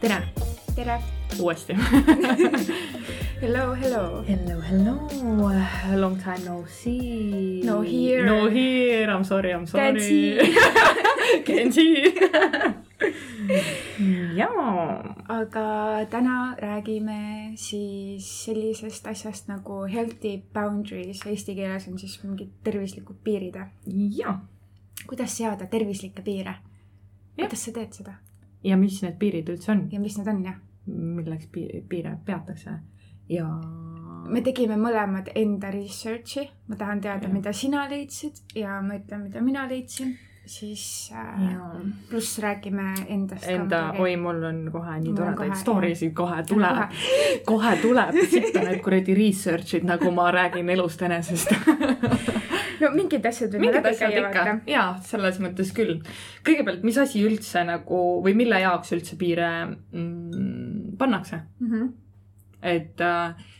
tere tere. uuesti Hello, hello. Hello, hello. Long time no see. No here. No here. I m sorry, I m sorry. Can't see. Can't see. jaa. Aga täna räägime siis sellisest asjast nagu healthy boundaries, eesti keeles on siis mingid tervislikud piirid. jaa. kuidas seada tervislikke piire? Jah. kuidas sa teed seda ja mis need piirid üldse on, ja mis need on ja? milleks pi- piire peatakse ja. me tegime mõlemad enda research'i, ma tahan teada, Jah. mida sina leidsid ja ma ütlen, mida mina leidsin, siis äh, pluss räägime endast enda, oi, mul on kohe nii toredaid kohe, story sid kohe tuleb, kohe tuleb, siit on need kuradi research'id, nagu ma räägin elust enesest. no mingid asjad võime läbi käia, vaata., jaa, selles mõttes küll. kõigepealt, mis asi üldse nagu või mille jaoks üldse piire mm, pannakse, mm. -hmm. et äh,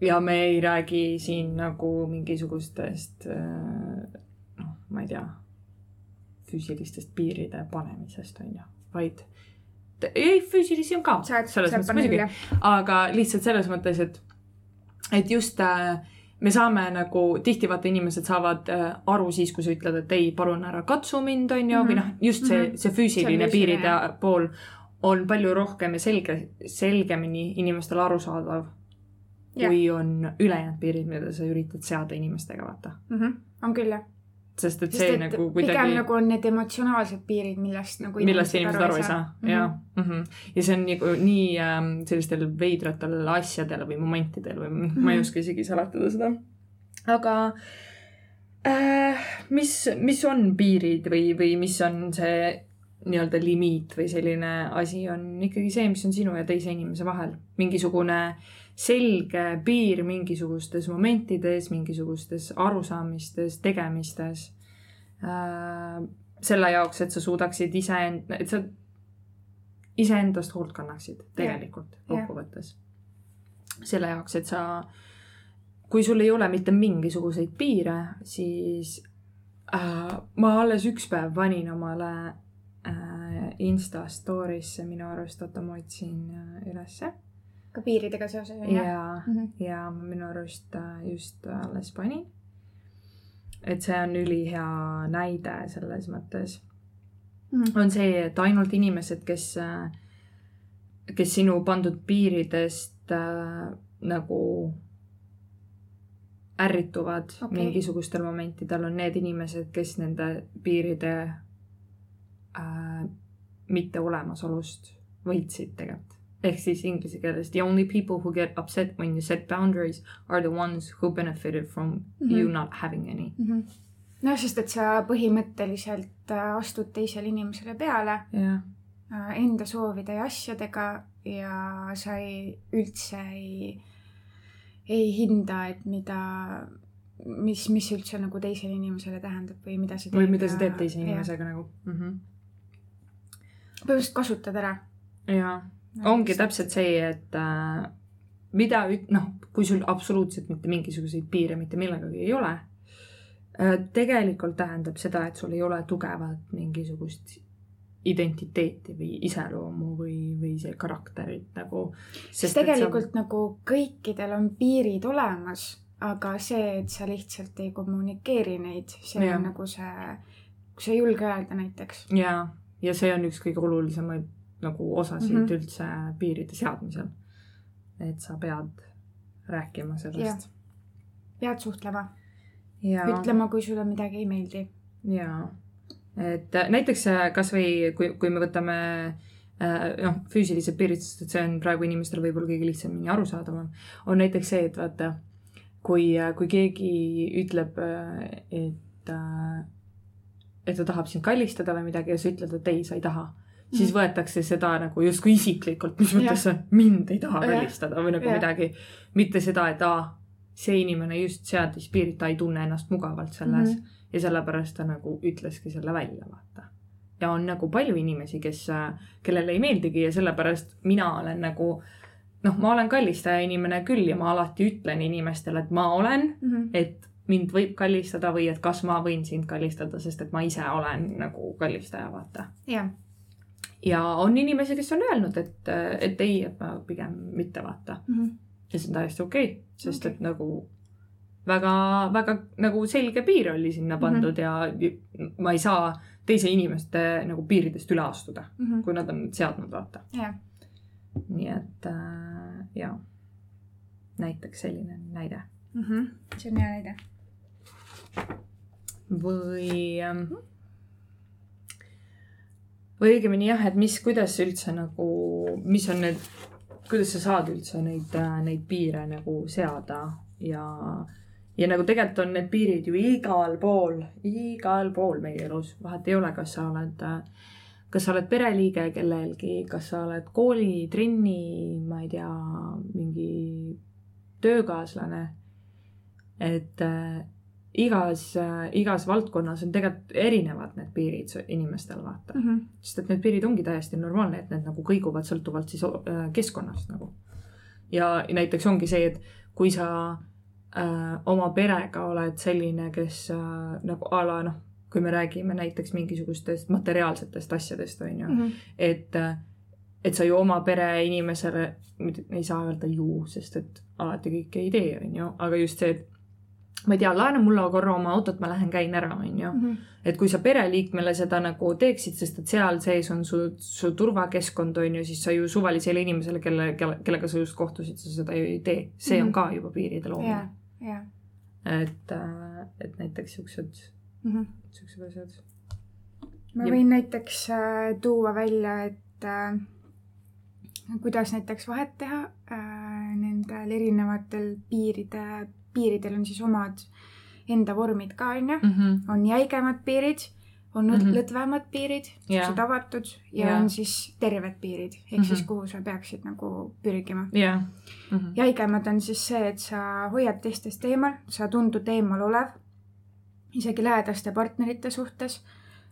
ja me ei räägi siin nagu mingisugustest äh, noh, ma ei tea, füüsilistest piiride panemisest on ju, vaid ei, füüsilisi on ka, saad, selles saad mõttes muidugi aga lihtsalt selles mõttes, et, et just äh, me saame nagu tihti vaata inimesed saavad äh, aru siis, kui sa ütled, et ei, palun ära katsu mind, on ju, või noh, just see, Mhm. see füüsiline piiride jah. pool on palju rohkem ja selge, selgemini inimestele arusaadav, Jah. kui on ülejäänud piirid, mida sa üritad seada inimestega, vaata. mm. -hmm. on küll jah. Sest et sest see et nagu pigem kuidagi nagu on need emotsionaalsed piirid, millest nagu millest inimesed aru ei saa, Mhm. jaa. ja see on nagu nii ähm, sellistel veidratel asjadel või momentidel või mm -hmm. ma ei Mhm. oska isegi seletada seda. aga äh, mis, mis on piirid või, või mis on see nii-öelda limiit või selline asi on ikkagi see, mis on sinu ja teise inimese vahel. mingisugune selge piir mingisugustes momentides, mingisugustes arusaamistes, tegemistes äh,. selle jaoks, et sa suudaksid iseend-, et sa iseendast hoolt kannaksid tegelikult kokkuvõttes. selle jaoks, et sa, kui sul ei ole mitte mingisuguseid piire, siis äh, ma alles üks päev panin omale äh, Insta story'sse minu arust, oota ma otsin äh, ülesse ka piiridega seoses on jah? ja, Mhm. ja ma minu arust äh, just alles panin. et see on ülihea näide selles mõttes, Mhm. on see, et ainult inimesed, kes, kes sinu pandud piiridest äh, nagu ärrituvad okay. mingisugustel momentidel, on need inimesed, kes nende piiride äh, mitteolemasolust võitsid tegelikult. Ehk siis inglise keeles the only people who get upset when you set boundaries are the ones who benefited from mm. -hmm. you not having any. noh, sest et sa põhimõtteliselt äh, astud teisele inimesele peale jah, äh, enda soovide ja asjadega ja sa ei, üldse ei, ei hinda, et mida, mis, mis üldse nagu teisele inimesele tähendab või mida sa teed. või mida sa teed teise. inimesega nagu mm. -hmm. põhimõtteliselt kasutad ära. jaa, ongi täpselt see, et äh, mida noh, kui sul absoluutselt mitte mingisuguseid piire mitte millegagi ei ole äh,, tegelikult tähendab seda, et sul ei ole tugevat mingisugust identiteeti või iseloomu või, või see karakterit nagu. sest tegelikult sa... nagu kõikidel on piirid olemas, aga see, et sa lihtsalt ei kommunikeeri neid, see Jah. on nagu see, kui sa ei julge öelda näiteks. jaa, ja see on üks kõige olulisemaid nagu osasid mm. -hmm. üldse piiride seadmisel. et sa pead rääkima sellest. pead suhtlema, ütlema, kui sulle midagi ei meeldi. jaa, et äh, näiteks äh, kasvõi kui, kui me võtame äh, noh, füüsilised piirid, sest et see on praegu inimestel võib-olla kõige lihtsamini arusaadavam, on näiteks see, et vaata, kui, kui keegi ütleb, et, et ta tahab sind kallistada või midagi ja sa ütled, et ei, sa ei taha, siis Mhm. võetakse seda nagu justkui isiklikult, mis mõttes sa mind ei taha Jah. kallistada või nagu Jah. midagi, mitte seda, et aa, see inimene just seadis piirid, ta ei tunne ennast mugavalt selles mm. -hmm ja sellepärast ta nagu ütleski selle välja, vaata. ja on nagu palju inimesi, kes, kellele ei meeldigi ja sellepärast mina olen nagu noh, ma olen kallistaja inimene küll ja ma alati ütlen inimestele, et ma olen mm, -hmm. et mind võib kallistada või et kas ma võin sind kallistada, sest et ma ise olen nagu kallistaja, vaata. jah. Ja on inimesi, kes on öelnud, et, et ei, et ma pigem mitte, vaata mm. -hmm. ja see on täiesti okei okay,, sest okay. et nagu väga, väga nagu selge piir oli sinna pandud mm -hmm. ja ma ei saa teise inimeste nagu piiridest üle astuda mm, -hmm. kui nad on seadnud, vaata yeah.. nii et äh, ja, näiteks selline näide mm. -hmm. see on hea näide või, ähm, või õigemini jah, et mis, kuidas üldse nagu, mis on need, kuidas sa saad üldse neid, neid piire nagu seada ja, ja nagu tegelikult on need piirid ju igal pool, igal pool meie elus, vahet ei ole, kas sa oled, kas sa oled pereliige kellelgi, kas sa oled kooli, trenni, ma ei tea, mingi töökaaslane. et äh, igas, igas valdkonnas on tegelikult erinevad need piirid inimestel, vaata mm. -hmm. sest et need piirid ongi täiesti normaalne, et need nagu kõiguvad sõltuvalt siis äh, keskkonnast nagu. ja näiteks ongi see, et kui sa äh, oma perega oled selline, kes äh, nagu a la noh, kui me räägime näiteks mingisugustest materiaalsetest asjadest, on ju mm, -hmm. et äh, et sa ju oma pereinimesele, ei saa öelda ju, sest et alati kõike ei tee, on ju, aga just see, et ma ei tea, laena mulle korra oma autot, ma lähen käin ära, on ju. Mhm. et kui sa pereliikmele seda nagu teeksid, sest et seal sees on su, su turvakeskkond, on ju, siis sa ju suvalisele inimesele, kelle, kelle, kellega sa just kohtusid, sa seda ju ei tee. see on mhm. ka juba piiride loomine yeah,. Yeah. et, äh, et näiteks siuksed mm, -hmm. siuksed asjad. ma võin ja. näiteks äh, tuua välja, et äh, kuidas näiteks vahet teha äh, nendel erinevatel piiride piiridel on siis omad enda vormid ka, onju. Mhm. on jäigemad piirid, on mm -hmm. lõdvemad piirid, siuksed avatud ja yeah. on siis terved piirid ehk mm -hmm. siis kuhu sa peaksid nagu pürgima yeah.. Mm -hmm. jäigemad on siis see, et sa hoiad teistest eemal, sa tundud eemal olev, isegi lähedaste partnerite suhtes.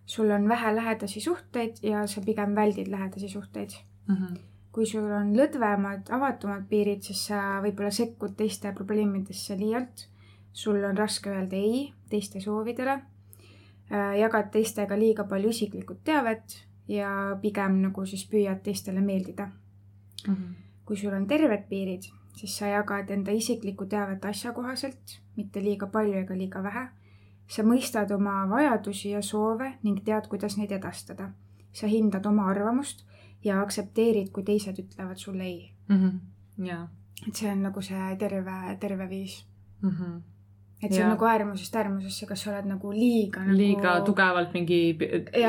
sul on vähe lähedasi suhteid ja sa pigem väldid lähedasi suhteid mm. -hmm kui sul on lõdvemad, avatumad piirid, siis sa võib-olla sekkud teiste probleemidesse liialt. sul on raske öelda ei teiste soovidele. Äh, jagad teistega liiga palju isiklikku teavet ja pigem nagu siis püüad teistele meeldida mm. -hmm. kui sul on terved piirid, siis sa jagad enda isiklikku teavet asjakohaselt, mitte liiga palju ega liiga vähe. sa mõistad oma vajadusi ja soove ning tead, kuidas neid edastada. sa hindad oma arvamust ja aktsepteerid, kui teised ütlevad sulle ei mm. -hmm. jaa. et see on nagu see terve, terve viis mm. -hmm et see ja. on nagu äärmusest äärmusesse, kas sa oled nagu liiga nagu... liiga tugevalt mingi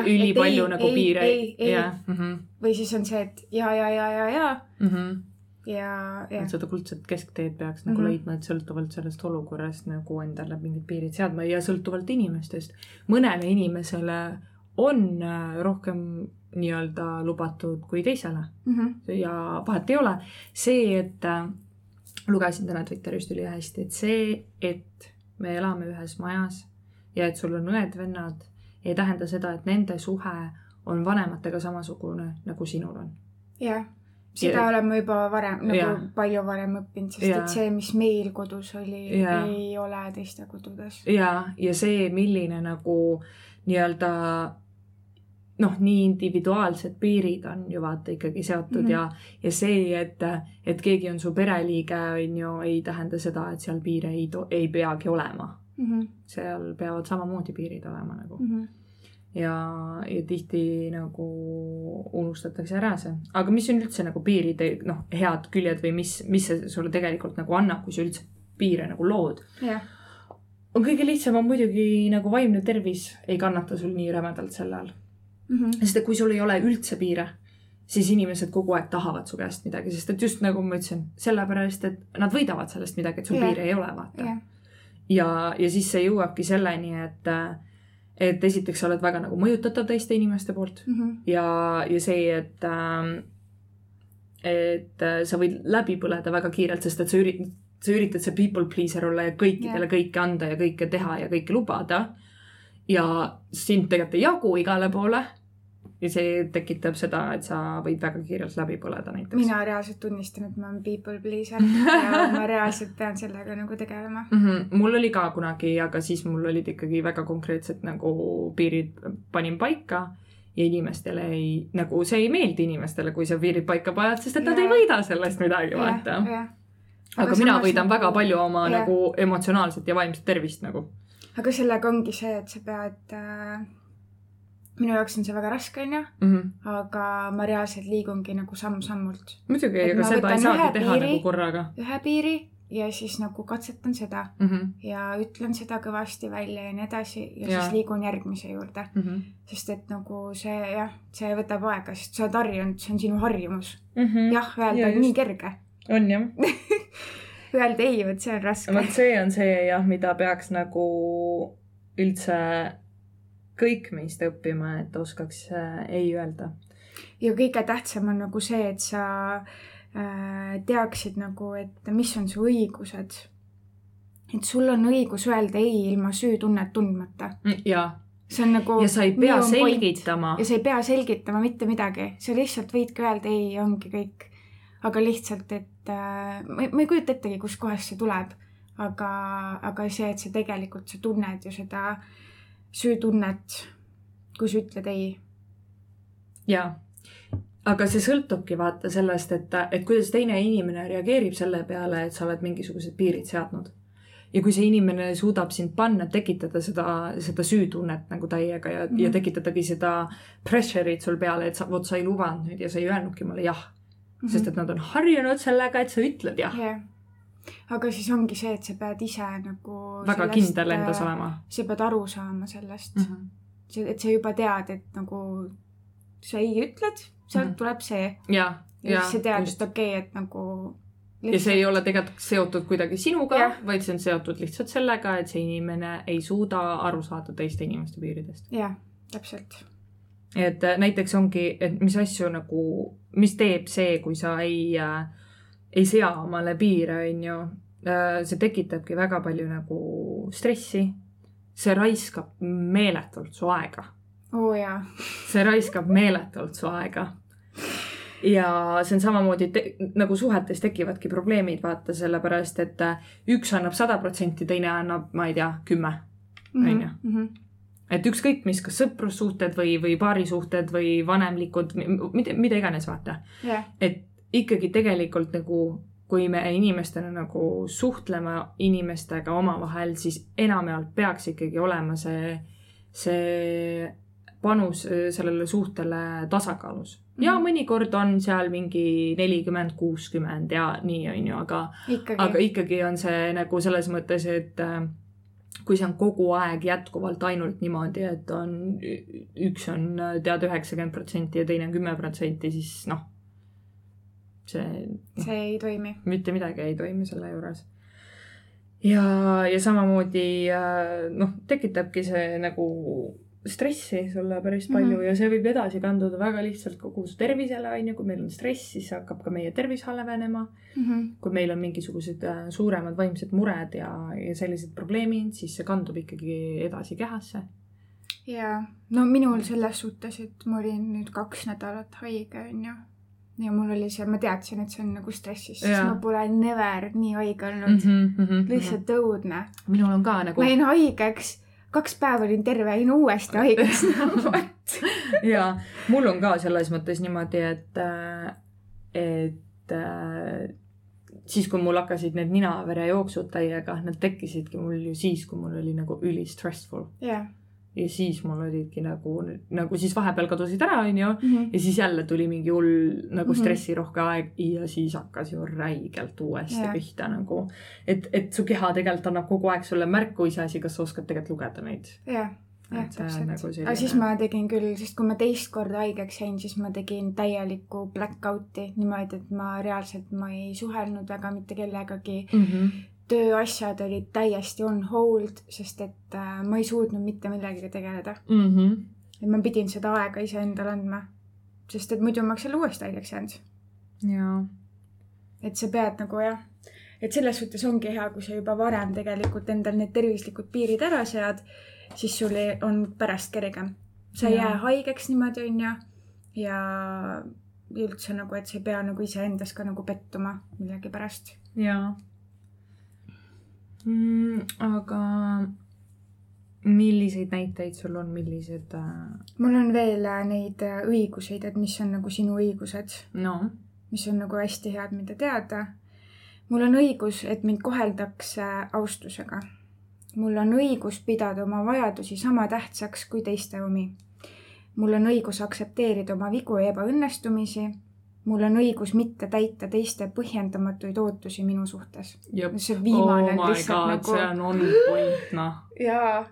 ülipalju nagu ei, piire. ei, ei, mm -hmm. või siis on see, et ja, ja, ja, ja, ja mm. -hmm. ja, ja. et seda kuldset keskteed peaks nagu mm -hmm. leidma, et sõltuvalt sellest olukorrast nagu endale mingid piirid seadma ja sõltuvalt inimestest. mõnele inimesele on äh, rohkem nii-öelda lubatud kui teisele mm. -hmm. ja vahet ei ole. see, et äh, lugesin täna Twitterist ülihästi, et see, et me elame ühes majas ja et sul on õed-vennad, ei tähenda seda, et nende suhe on vanematega samasugune, nagu sinul on. jah, seda ja, olen ma juba varem, nagu ja. palju varem õppinud, sest ja. et see, mis meil kodus oli, ei ole teiste kodudes. ja, ja see, milline nagu nii-öelda noh, nii individuaalsed piirid on ju vaata ikkagi seotud mm -hmm. ja, ja see, et, et keegi on su pereliige, on ju, ei tähenda seda, et seal piire ei, ei peagi olema mm. -hmm. seal peavad samamoodi piirid olema nagu mm. -hmm. ja, ja tihti nagu unustatakse ära see, aga mis on üldse nagu piiride noh, head küljed või mis, mis see sulle tegelikult nagu annab, kui sa üldse piire nagu lood yeah.? on kõige lihtsam on muidugi nagu vaimne tervis ei kannata sul nii rämedalt selle all mm. -hmm. sest et kui sul ei ole üldse piire, siis inimesed kogu aeg tahavad su käest midagi, sest et just nagu ma ütlesin, sellepärast et nad võidavad sellest midagi, et sul yeah. piire ei ole, vaata yeah.. ja, ja siis see jõuabki selleni, et, et esiteks sa oled väga nagu mõjutatav teiste inimeste poolt mm -hmm. ja, ja see, et et sa võid läbi põleda väga kiirelt, sest et sa üritad, sa üritad see people pleaser olla ja kõikidele yeah. kõike anda ja kõike teha ja kõike lubada ja sind tegelikult ei jagu igale poole ja see tekitab seda, et sa võid väga kiirelt läbi põleda näiteks. mina reaalselt tunnistan, et ma olen people pleaser ja ma reaalselt pean sellega nagu tegelema. mm. -hmm. mul oli ka kunagi, aga siis mul olid ikkagi väga konkreetsed nagu piirid panin paika ja inimestele ei, nagu see ei meeldi inimestele, kui sa piirid paika paned, sest et nad Jaa. ei võida sellest midagi, vaata. aga Aga mina võidan nagu- väga palju oma jah. nagu emotsionaalset ja vaimset tervist nagu. aga sellega ongi see, et sa pead äh,, minu jaoks on see väga raske, onju, aga ma reaalselt liigungi nagu samm-sammult muidugi, aga seda ei saagi teha piiri. nagu korraga ühe piiri ja siis nagu katsetan seda mm. -hmm. ja ütlen seda kõvasti välja ja nii edasi ja, ja siis liigun järgmise juurde. Mm -hmm. sest et nagu see jah, see võtab aega, sest sa oled harjunud, see on sinu harjumus. Mm -hmm. jah, öelda Ja on just. nii kerge. on jah. Öelda ei, vot see on raske. vot see on see jah, mida peaks nagu üldse kõik meist õppima, et oskaks äh, ei öelda. ja kõige tähtsam on nagu see, et sa äh, teaksid nagu, et mis on su õigused. et sul on õigus öelda ei ilma süütunnet tundmata. ja, see on nagu. ja sa ei pea selgitama ja. sa ei pea selgitama mitte midagi, sa lihtsalt võidki öelda ei ongi kõik. aga lihtsalt, et äh, ma, ma ei kujuta ettegi, kuskohast see tuleb, aga, aga see, et sa tegelikult, sa tunned ju seda süütunnet, kui sa ütled ei. jaa, aga see sõltubki vaata sellest, et, et kuidas teine inimene reageerib selle peale, et sa oled mingisugused piirid seadnud. ja kui see inimene suudab sind panna, tekitada seda, seda süütunnet nagu täiega ja mm, -hmm. ja Mhm. tekitadagi seda pressure'it sul peale, et sa, vot sa ei lubanud nüüd ja sa ei öelnudki mulle jah mm, -hmm. sest et nad on harjunud sellega, et sa ütled jah jah. Aga siis ongi see, et sa pead ise nagu. väga kindel endas. olema sa pead aru saama sellest mm. mm, -hmm. -hmm. et sa juba tead, et nagu sa ei ütled, sealt mm. -hmm. tuleb see ja, ja siis sa tead, et okei okay,, et nagu. ja see ei ole tegelikult seotud kuidagi sinuga vaid see on seotud lihtsalt sellega, et see inimene ei suuda aru saada teiste inimeste piiridest. jah, täpselt. et äh, näiteks ongi, et mis asju nagu, mis teeb see, kui sa ei äh,, ei sea omale piire, on ju. see tekitabki väga palju nagu stressi. see raiskab meeletult su aega, oo oh, jaa, see raiskab meeletult su aega. ja see on samamoodi nagu suhetes tekivadki probleemid, vaata, sellepärast et äh, üks annab sada protsenti, teine annab, ma ei tea, kümme On ju? -hmm. et ükskõik mis, kas sõprussuhted või, või paarisuhted või vanemlikud, mida, mida iganes, vaata. jah, et ikkagi tegelikult nagu, kui me inimestena nagu suhtleme inimestega omavahel, siis enamjaolt peaks ikkagi olema see, see panus äh, sellele suhtele tasakaalus. ja Mhm. mõnikord on seal mingi nelikümmend, kuuskümmend ja nii, on ju, aga ikkagi. aga ikkagi on see nagu selles mõttes, et äh, kui see on kogu aeg jätkuvalt ainult niimoodi, et on, üks on äh, tead üheksakümmend protsenti ja teine on kümme protsenti, siis noh, see see ei toimi. mitte midagi ei toimi selle juures. ja, ja samamoodi äh, noh, tekitabki see nagu stressi sulle päris palju mm. -hmm. ja see võib edasi kanduda väga lihtsalt kogu su tervisele, on ju, kui meil on stress, siis hakkab ka meie tervis halvenema. kui meil on mingisugused äh, suuremad vaimsed mured ja, ja sellised probleemid, siis see kandub ikkagi edasi kehasse. ja no minul selles suhtes, et ma olin nüüd kaks nädalat haige, onju. Ja mul oli see, ma teadsin, et see on nagu stressis, sest ma pole never nii haige olnud mm. -hmm. -hmm. lihtsalt õudne. minul on ka nagu ma jäin haigeks, kaks päeva olin terve, jäin uuesti haigeks What? ja mul on ka selles mõttes niimoodi, et, et äh, siis, kui mul hakkasid need ninaverejooksud täiega, need tekkisidki mul ju siis, kui mul oli nagu üli stressful jah. Ja siis mul olidki nagu, nagu siis vahepeal kadusid ära, onju. Mhm. ja siis jälle tuli mingi hull nagu Mhm. stressirohke aeg ja siis hakkas ju räigelt uuesti Jah. pihta nagu. et, et su keha tegelikult annab kogu aeg sulle märku, iseasi, kas sa oskad tegelikult lugeda neid. jah, jah, Et see on täpselt nagu aga siis ma tegin küll, sest kui ma teist korda haigeks jäin, siis ma tegin täielikku black out'i niimoodi, et ma reaalselt, ma ei suhelnud väga mitte kellegagi. Mm -hmm. Tööasjad olid täiesti on hold, sest et äh, ma ei suutnud mitte millegagi tegeleda. Mm -hmm. et ma pidin seda aega iseendale andma. sest et muidu ma oleks jälle uuesti haigeks jäänud. jaa et sa pead nagu jah, et selles suhtes ongi hea, kui sa juba varem tegelikult endal need tervislikud piirid ära sead, siis sul on pärast kergem. sa ei jää haigeks niimoodi, onju. ja üldse nagu, et sa ei pea nagu iseendas ka nagu pettuma millegipärast. jaa mm,. aga milliseid näiteid sul on, millised äh,, mul on veel äh, neid äh, õiguseid, et mis on nagu sinu õigused, no mis on nagu hästi head, mida teada. mul on õigus, et mind koheldakse austusega. mul on õigus pidada oma vajadusi sama tähtsaks kui teiste omi. mul on õigus aktsepteerida oma vigu ja ebaõnnestumisi. Mul on õigus mitte täita teiste põhjendamatuid ootusi minu suhtes. see viimane oh lihtsalt god, see nagu on on point, noh. jaa,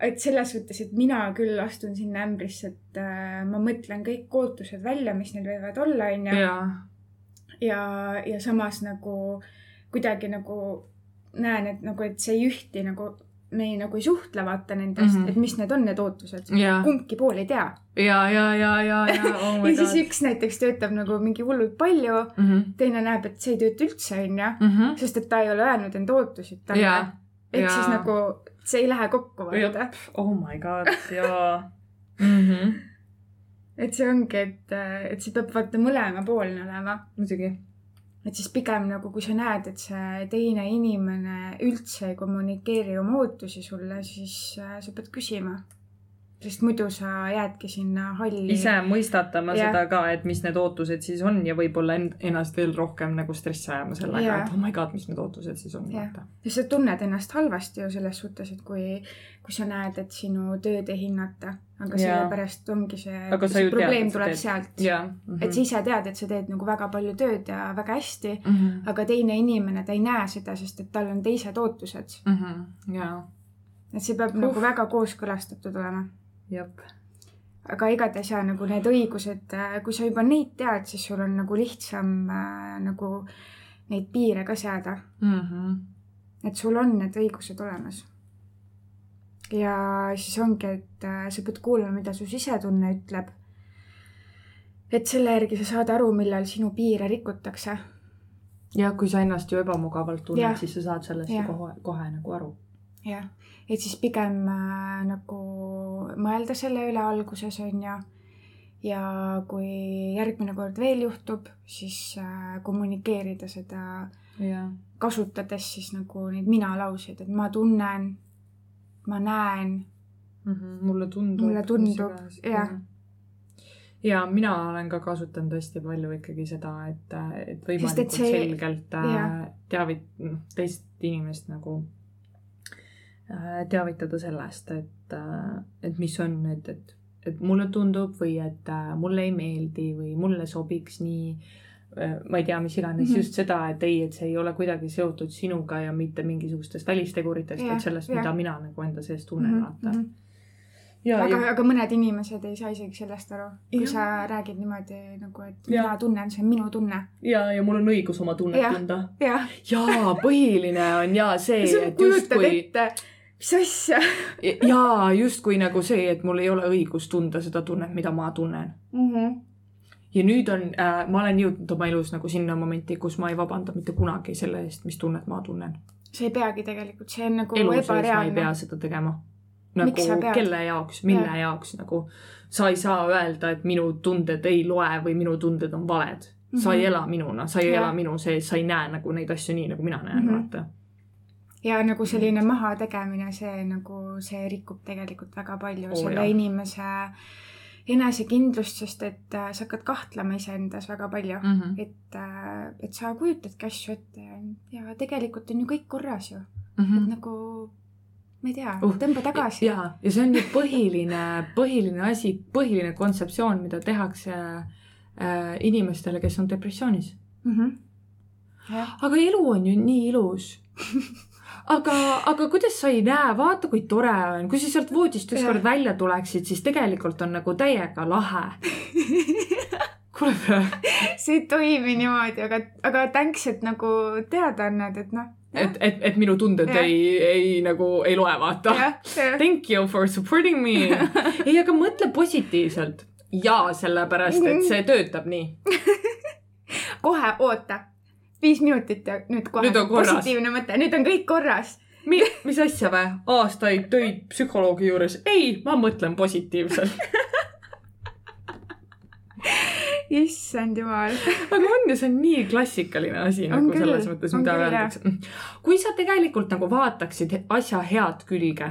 et selles suhtes, et mina küll astun sinna ämbrisse, et äh, ma mõtlen kõik ootused välja, mis neil võivad olla, onju. jaa, ja, ja samas nagu kuidagi nagu näen, et nagu, et see ei ühti nagu, me ei, nagu ei suhtle vaata nendest mm, Mhm. -hmm. et mis need on, need ootused. jaa, kumbki pool ei tea. ja, ja, ja, ja, ja, oh ja siis üks näiteks töötab nagu mingi hullult palju, teine näeb, et see ei tööta üldse, onju. sest et ta ei ole öelnud enda ootusid talle jaa, ehk jaa. siis nagu see ei lähe kokku, vaata. oh my god, jaa mm. -hmm. et see ongi, et, et see peab vaata mõlemapoolne olema. muidugi. Et siis pigem nagu, kui sa näed, et see teine inimene üldse ei kommunikeeri oma ootusi sulle, siis äh, sa pead küsima. Sest muidu sa jäädki sinna halli. ise mõistatama Jah. seda ka, et mis need ootused siis on ja võib-olla ennast veel rohkem nagu stressi ajama sellega et oh my god, mis need ootused siis on. Ja sa tunned ennast halvasti ju selles suhtes, et kui, kui sa näed, et sinu tööd ei hinnata, aga Jaa. sellepärast ongi see, see tead, probleem sa tuleb sealt. jaa. Mhm. et sa ise tead, et sa teed nagu väga palju tööd ja väga hästi, -hmm. aga teine inimene, ta ei näe seda, sest et tal on teised ootused. Mm -hmm. jaa, et see peab uh. nagu väga kooskõlastatud olema. jep. aga igatahes ja nagu need õigused, kui sa juba neid tead, siis sul on nagu lihtsam äh, nagu neid piire ka seada, Mm -hmm. et sul on need õigused olemas. ja siis ongi, et äh, sa pead kuulama, mida su sisetunne ütleb. et selle järgi sa saad aru, millal sinu piire rikutakse. ja kui sa ennast ju ebamugavalt tunned Jah., siis sa saad sellest ju Jah. kohe, kohe nagu aru. jah, et siis pigem äh, nagu mõelda selle üle alguses on ju. ja kui järgmine kord veel juhtub, siis äh, kommunikeerida seda jaa. kasutades siis nagu neid mina-lauseid, et ma tunnen, ma näen, Mhm, mulle tundub. Mulle tundub, jah.. ja mina olen ka kasutanud hästi palju ikkagi seda, et, et Sest võimalikult et see- selgelt äh, jah. teavit-, noh, teist inimest nagu äh, teavitada sellest, et, et mis on need, et, et mulle tundub või et äh, mulle ei meeldi või mulle sobiks nii ma ei tea, mis iganes mm. -hmm. just seda, et ei, et see ei ole kuidagi seotud sinuga ja mitte mingisugustest välisteguritest, Jah, vaid sellest, jah. mida mina nagu enda sees tunnen mm, vaata mhm. ja, aga, ja aga mõned inimesed ei saa isegi sellest aru, kui Jah. sa räägid niimoodi nagu, et Jah. mina tunnen, see on minu tunne. ja, ja mul on õigus oma tunnet Jah. tunda. jah, jaa, põhiline on jaa see, et justkui, mis asja jaa, justkui nagu see, et mul ei ole õigus tunda seda tunnet, mida ma tunnen. mm. -hmm. ja nüüd on äh,, ma olen jõudnud oma elus nagu sinna momenti, kus ma ei vabanda mitte kunagi selle eest, mis tunnet ma tunnen. sa ei peagi tegelikult, see on nagu elu sees ma ei pea. seda tegema. Nagu kelle jaoks, mille Jah. jaoks nagu sa ei saa öelda, et minu tunded ei loe või minu tunded on valed. sa ei Mhm. ela minuna, sa ei Jah. ela minu sees, sa ei näe nagu neid asju nii, nagu mina näen Mhm. vaata. Ja nagu selline mahategemine, see nagu, see rikub tegelikult väga palju oh, selle jah. inimese enesekindlust, sest et äh, sa hakkad kahtlema iseendas väga palju mm.. -hmm. et, et sa kujutadki asju ette ja, ja tegelikult on ju kõik korras ju, Mm et -hmm. nagu ma ei tea Uh, tõmba tagasi. ja, ja see on ju põhiline, põhiline asi, põhiline kontseptsioon, mida tehakse äh, inimestele, kes on depressioonis. Mm -hmm. jah, aga elu on ju nii ilus. aga, aga kuidas sa ei näe, vaata kui tore on, kui sa sealt voodist ükskord välja tuleksid, siis tegelikult on nagu täiega lahe. kuule, see ei toimi niimoodi, aga, aga thanks, et nagu teada annad, et noh. et, et, et minu tunded Jah. ei, ei nagu ei loe, vaata. Thank you for supporting me. ei, aga mõtle positiivselt. jaa, sellepärast, et see töötab nii. kohe oota, viis minutit ja nüüd kohe Nüüd positiivne mõte, nüüd on kõik korras. Mi, mis asja vä? aastaid töid psühholoogi juures? ei, ma mõtlen positiivselt issand jumal. aga on ju, see on nii klassikaline asi On nagu küll, selles mõttes, mida öeldakse. kui sa tegelikult nagu vaataksid asja head külge,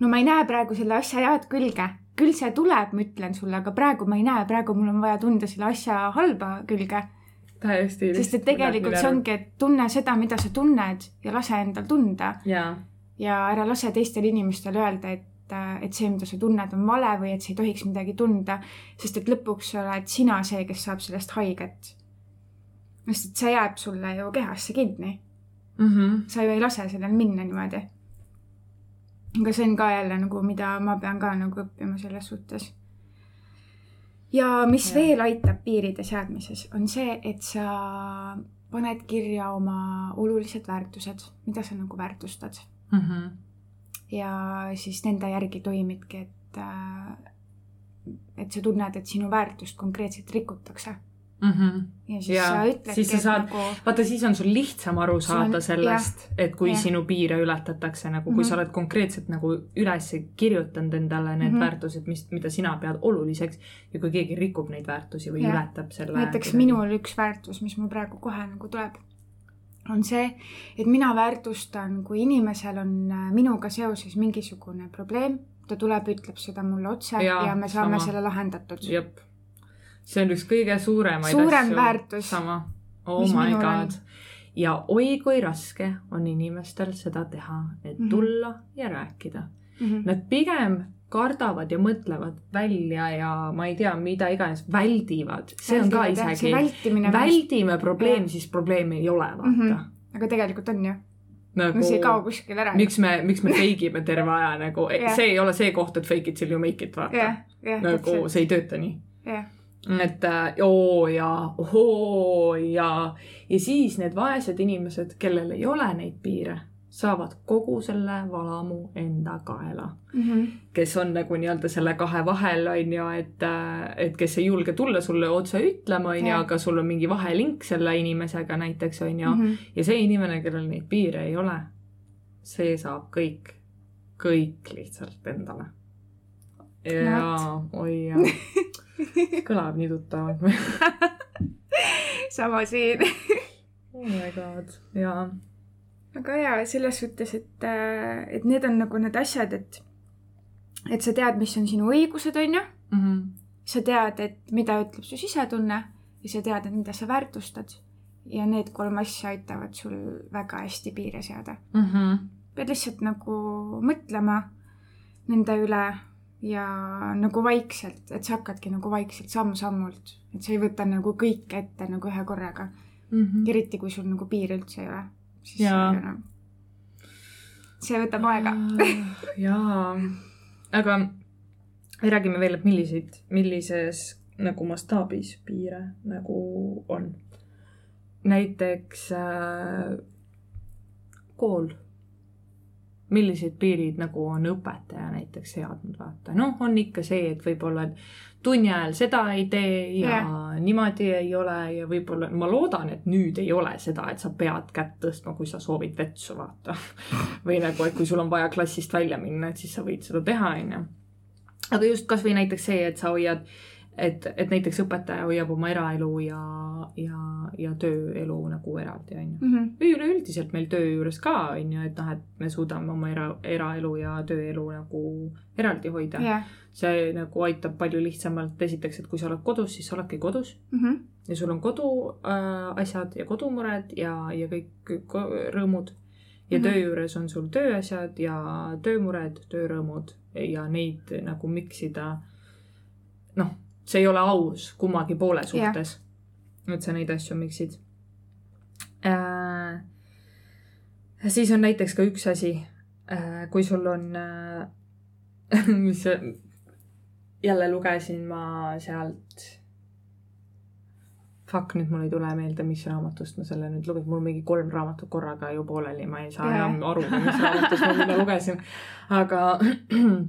no ma ei näe praegu selle asja head külge, küll see tuleb, ma ütlen sulle, aga praegu ma ei näe, praegu mul on vaja tunda selle asja halba külge. Täiesti. sest et tegelikult see ongi, et tunne seda, mida sa tunned ja lase endal tunda jaa, ja ära lase teistel inimestel öelda, et, et see, mida sa tunned, on vale või et sa ei tohiks midagi tunda, sest et lõpuks oled sina see, kes saab sellest haiget. sest et see jääb sulle ju kehasse kinni, Mhm. sa ju ei lase sellel minna niimoodi. aga see on ka jälle nagu, mida ma pean ka nagu õppima selles suhtes. Ja mis ja. veel aitab piiride seadmises, on see, et sa paned kirja oma olulised väärtused, mida sa nagu väärtustad Mhm. ja siis nende järgi toimidki, et, äh, et sa tunned, et sinu väärtust konkreetselt rikutakse. Ja siis Jaa, sa ütledki, siis sa saad- nagu vaata, siis on sul lihtsam aru Sul on- saada sellest, et kui jah. sinu piire ületatakse nagu, kui Mhm. sa oled konkreetselt nagu üles kirjutanud endale need Mhm. väärtused, mis, mida sina pead oluliseks ja kui keegi rikub neid väärtusi või Jah. ületab selle. näiteks minul üks väärtus, mis mul praegu kohe nagu tuleb, on see, et mina väärtustan, kui inimesel on äh, minuga seoses mingisugune probleem, ta tuleb, ütleb seda mulle otse ja, ja me saame sama. selle lahendatud. jep, see on üks kõige suuremaid Suurem asju. väärtus. sama, oh my god. ja oi kui raske on inimestel seda teha, et Mhm. tulla ja rääkida Mm -hmm. Nad pigem kardavad ja mõtlevad välja ja ma ei tea, mida iganes, väldivad. see on ka isegi, väldime probleemi, Jah. siis probleemi ei ole, vaata mm. -hmm. aga tegelikult on ju, nagu no see ei kao kuskile ära. miks me, miks me fake ime terve aja nagu Jah. see ei ole see koht, et fake it till you make it, vaata jah, jah, nagu see ei tööta nii. jah, et äh, oo ja ohoo ja, ja siis need vaesed inimesed, kellel ei ole neid piire, saavad kogu selle valamu enda kaela Mhm. kes on nagu nii-öelda selle kahe vahel, on ju, et, et kes ei julge tulla sulle otse ütlema, on ju, aga sul on mingi vahelink selle inimesega näiteks, on ju. Mhm. ja see inimene, kellel neid piire ei ole, see saab kõik, kõik lihtsalt endale. ja oi jah, kõlab nii tuttavalt sama siin. oh my god, jaa. aga jaa, selles suhtes, et, et need on nagu need asjad, et, et sa tead, mis on sinu õigused, on ju. Mhm. sa tead, et mida ütleb su sisetunne ja sa tead, et mida sa väärtustad. ja need kolm asja aitavad sul väga hästi piire seada. Mhm. pead lihtsalt nagu mõtlema nende üle ja nagu vaikselt, et sa hakkadki nagu vaikselt samm-sammult, et sa ei võta nagu kõike ette nagu ühe korraga. eriti kui sul nagu piire üldse ei ole. siis Jaa. see, no, see võtab aega. jaa, aga räägime veel, et milliseid, millises nagu mastaabis piire nagu on. näiteks äh, kool. Millised piirid nagu on õpetaja näiteks seadnud, vaata, noh, on ikka see, et võib-olla, tunni ajal seda ei tee ja Jah. niimoodi ei ole ja võib-olla, ma loodan, et nüüd ei ole seda, et sa pead kätt tõstma, kui sa soovid vetsu, vaata. või nagu, et kui sul on vaja klassist välja minna, et siis sa võid seda teha, onju. aga just kasvõi näiteks see, et sa hoiad, et, et näiteks õpetaja hoiab oma eraelu ja, ja, ja tööelu nagu eraldi, onju. Mhm. või üleüldiselt meil töö juures ka on ju, et noh, et me suudame oma era, eraelu ja tööelu nagu eraldi hoida. jah, see nagu aitab palju lihtsamalt, esiteks, et kui sa oled kodus, siis sa oledki kodus Mhm. ja sul on koduasjad äh, asjad ja kodumured ja, ja kõik ko- rõõmud. ja mm. -hmm. töö juures on sul tööasjad ja töömured, töörõõmud ja neid nagu miksida. noh, see ei ole aus kummagi poole suhtes. Et sa neid asju miksid äh,. siis on näiteks ka üks asi äh,, kui sul on äh, mis jälle lugesin ma sealt Fuck, nüüd mul ei tule meelde, mis raamatust ma selle nüüd lugesin, mul mingi kolm raamatut korraga ju pooleli, ma ei saa Jaa. enam aru, mis raamatust ma mida lugesin. aga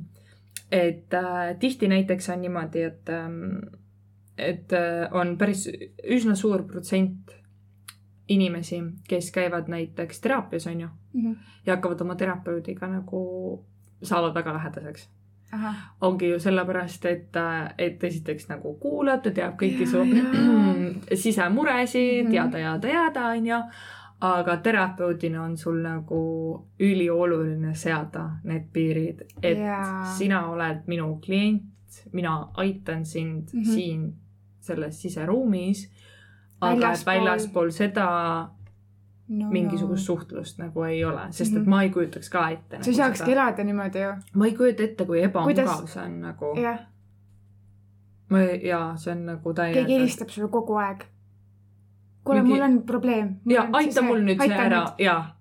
et äh, tihti näiteks on niimoodi, et ähm,, et äh, on päris üsna suur protsent inimesi, kes käivad näiteks teraapias, on ju, Mhm. ja hakkavad oma terapeudiga nagu, saavad väga lähedaseks. ongi ju sellepärast, et, et esiteks nagu kuulab, ta teab kõiki su sisemuresid Mhm. jada, jada, jada, onju. aga terapeudina on sul nagu ülioluline seada need piirid, et Jaa. sina oled minu klient, mina aitan sind mm. -hmm. siin selles siseruumis. aga et Väljaspool- seda no, mingisugust suhtlust nagu ei ole, sest et Mhm. ma ei kujutaks ka ette. sa ei saakski elada niimoodi ju. ma ei kujuta ette, kui ebamugav Kuidas- see on nagu. jah, ma ei, jaa, see on nagu täiega. keegi helistab sulle kogu aeg. kuule, Mingi- mul on probleem. ja aita mul nüüd see ära, jaa.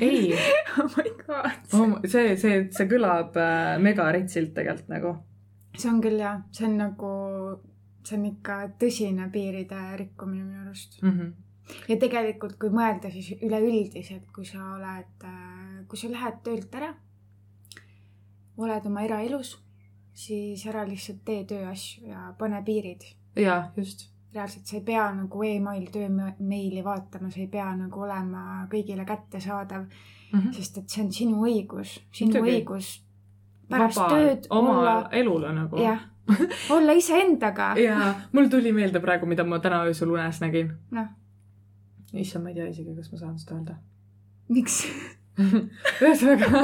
ei oh my god oh,, see, see, see kõlab äh, mega ritsilt tegelikult nagu. see on küll jah, see on nagu, see on ikka tõsine piiride rikkumine minu arust. Mm -hmm. ja tegelikult, kui mõelda, siis üleüldiselt, kui sa oled, kui sa lähed töölt ära, oled oma eraelus, siis ära lihtsalt tee tööasju ja pane piirid. jaa, just. reaalselt sa ei pea nagu email töömeili vaatama, sa ei pea nagu olema kõigile kättesaadav, Mm -hmm. sest et see on sinu õigus, sinu Muidugi. õigus pärast vaba tööd oma olla, elule nagu. jah, olla iseendaga. ja mul tuli meelde praegu, mida ma täna öösel unes nägin. noh, issand, ma ei tea isegi, kas ma saan seda öelda. miks? ühesõnaga,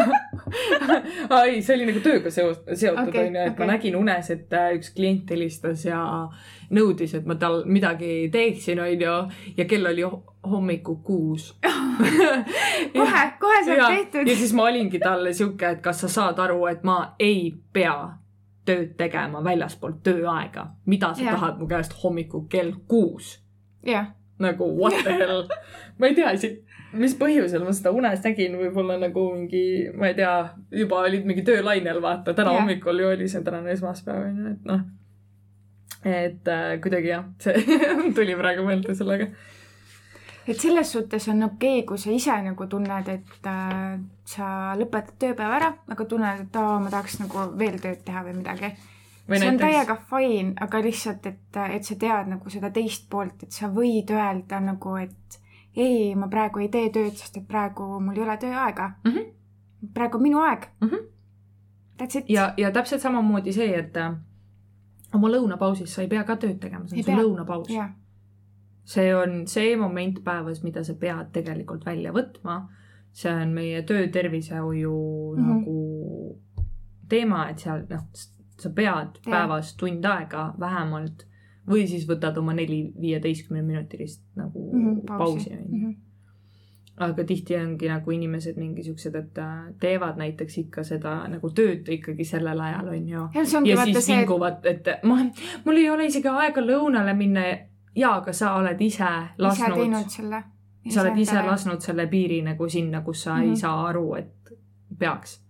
ei, see oli nagu tööga seost-, seotud Okei, onju, et ma okei. nägin unes, et äh, üks klient helistas ja nõudis, et ma tal midagi teeksin, onju, ja kell oli ho- hommikul kuus. kohe, kohe saab tehtud ja. siis ma olingi talle sihuke, et kas sa saad aru, et ma ei pea tööd tegema väljaspool tööaega, mida sa ja. tahad mu käest hommikul kell kuus jah, nagu what the hell, ma ei tea isegi, mis põhjusel ma seda unes nägin, võib-olla nagu mingi, ma ei tea, juba olid mingi töölainel, vaata, täna yeah. hommikul ju oli see tänane esmaspäev onju, et noh. et äh, kuidagi jah, see tuli praegu meelde sellega. Et selles suhtes on okei okay,, kui sa ise nagu tunned, et äh, sa lõpetad tööpäeva ära, aga tunned, et aa, ma tahaks nagu veel tööd teha või midagi. see on täiega fine, aga lihtsalt, et, et sa tead nagu seda teist poolt, et sa võid öelda nagu, et ei, ma praegu ei tee tööd, sest et praegu mul ei ole tööaega mm. Mhm. praegu on minu aeg mm. Mhm. That's it. ja, ja täpselt samamoodi see, et äh, oma lõunapausis sa ei pea ka tööd tegema, see on su lõunapaus. jah, see on see moment päevas, mida sa pead tegelikult välja võtma. see on meie töötervishoiu mm Mhm. -hmm. nagu teema, et seal noh, sa pead Jah. päevas tund aega vähemalt või siis võtad oma neli viieteistkümne minutilist nagu mm Mhm, -hmm, pausi onju. aga tihti ongi nagu inimesed mingi siuksed, et äh, teevad näiteks ikka seda nagu tööd ikkagi sellel ajal onju ja vaata siis vinguvad, et ma, mul ei ole isegi aega lõunale minna. jaa, aga sa oled ise ise lasknud teinud, selle. sa oled ise lasknud selle piiri nagu sinna, kus sa mm -hmm. Mhm. ei saa aru, et peaks.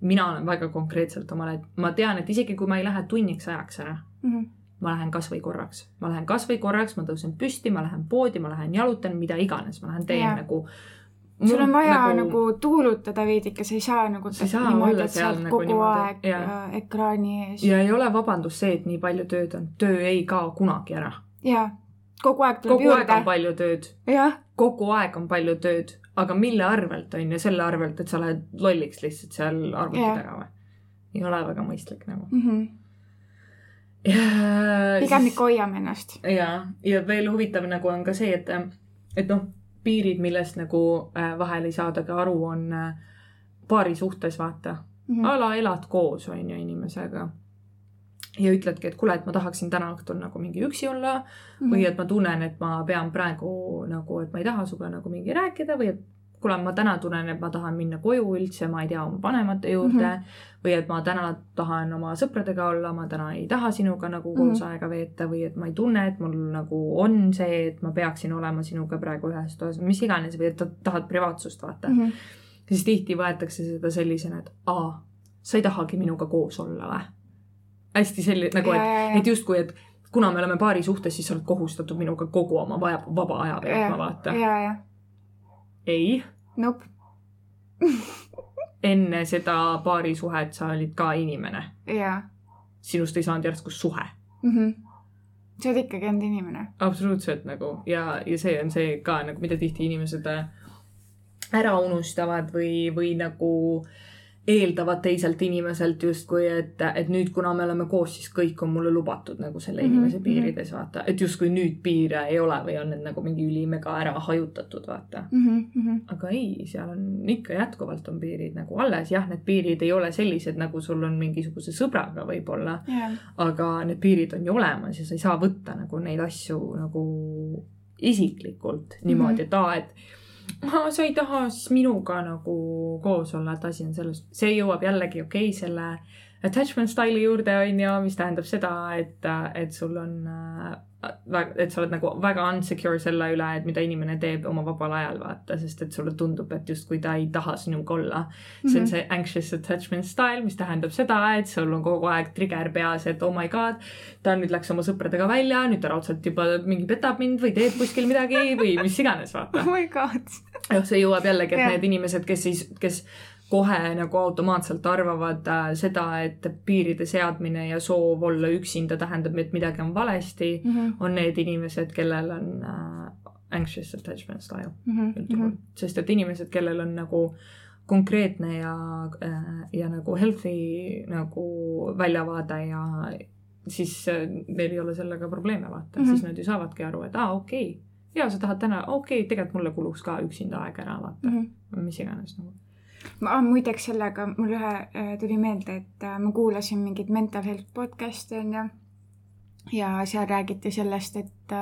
mina olen väga konkreetselt omale, et ma tean, et isegi kui ma ei lähe tunniks ajaks ära, Mhm. ma lähen kasvõi korraks, ma lähen kasvõi korraks, ma tõusen püsti, ma lähen poodi, ma lähen jalutan, mida iganes, ma lähen teen Jaa. nagu. sul on vaja nagu, nagu tuulutada veidike, sa ei saa nagu Sa ei saa niimoodi, olla seal nagu kogu niimoodi, aeg jah. äh, ekraani ees. ja ei ole vabandus see, et nii palju tööd on, töö ei kao kunagi ära. ja kogu aeg tuleb kogu aeg on juurde. palju tööd kogu aeg on palju tööd, aga mille arvelt on ju, selle arvelt, et sa lähed lolliks lihtsalt seal arvuti taga või? ei ole väga mõistlik nagu. pigem ikka hoiame ennast. ja, ja veel huvitav nagu on ka see, et, et noh, piirid, millest nagu äh, vahel ei saadagi aru, on äh, paari suhtes, vaata Mhm. a la elad koos, on ju, inimesega. Ja ütledki, et kuule, et ma tahaksin täna õhtul nagu mingi üksi olla Mhm. või et ma tunnen, et ma pean praegu nagu, et ma ei taha sinuga nagu mingi rääkida või et kuule, ma täna tunnen, et ma tahan minna koju üldse, ma ei tea, oma vanemate juurde mm. Mhm. -hmm. või et ma täna tahan oma sõpradega olla, ma täna ei taha sinuga nagu koos mm -hmm. aega veeta või et ma ei tunne, et mul nagu on see, et ma peaksin olema sinuga praegu ühes toas, mis iganes või et ta tahad privaatsust vaata mm. Mhm. -hmm. siis tihti võetakse seda sellisena, et aa, sa ei tahagi minuga koos olla või? Hästi selline nagu, et, et justkui, et kuna me oleme paari suhtes, siis sa oled kohustatud minuga kogu oma vaja, vaba aja veetma, vaata. ja, ja, ei, nope, enne seda paarisuhet sa olid ka inimene. ja sinust ei saanud järsku suhe. mm. -hmm. sa oled ikkagi enda inimene. absoluutselt nagu ja, ja see on see ka nagu, mida tihti inimesed äh, ära unustavad või, või nagu eeldavad teiselt inimeselt justkui, et, et nüüd, kuna me oleme koos, siis kõik on mulle lubatud nagu selle Mhm, inimese mhm. piirides, vaata. et justkui nüüd piire ei ole või on need nagu mingi ülimega ära hajutatud, vaata. aga ei, seal on ikka jätkuvalt on piirid nagu alles, jah, need piirid ei ole sellised, nagu sul on mingisuguse sõbraga võib-olla, jah, aga need piirid on ju olemas ja sa ei saa võtta nagu neid asju nagu isiklikult niimoodi, et aa, et "Aa, sa ei taha siis minuga nagu koos olla, et asi on selles, see jõuab jällegi okei okay, selle attachment style'i juurde on ju, mis tähendab seda, et, et sul on äh, et sa oled nagu väga unsecure selle üle, et mida inimene teeb oma vabal ajal, vaata, sest et sulle tundub, et justkui ta ei taha sinuga olla. see on see anxious attachment style, mis tähendab seda, et sul on kogu aeg trigger peas, et oh my god, ta nüüd läks oma sõpradega välja, nüüd ta raudselt juba mingi petab mind või teeb kuskil midagi või mis iganes, vaata oh. my god. jah, see jõuab jällegi, et Jah. need inimesed, kes siis, kes kohe nagu automaatselt arvavad äh, seda, et piiride seadmine ja soov olla üksinda tähendab, et midagi on valesti, Mhm, on need inimesed, kellel on äh, anxious attachment style mhm, üldjuhul, sest et inimesed, kellel on nagu konkreetne ja, ja nagu healthy nagu väljavaade ja siis äh, neil ei ole sellega probleeme, vaata mm. -hmm. siis nad ju saavadki aru, et aa, okei okay., ja sa tahad täna, okei okay,, tegelikult mulle kuluks ka üksinda aeg ära, vaata mm, -hmm. mis iganes nagu. Ma muideks sellega mul ühe äh, tuli meelde, et äh, ma kuulasin mingit mental health podcast'i onju. ja seal räägiti sellest, et,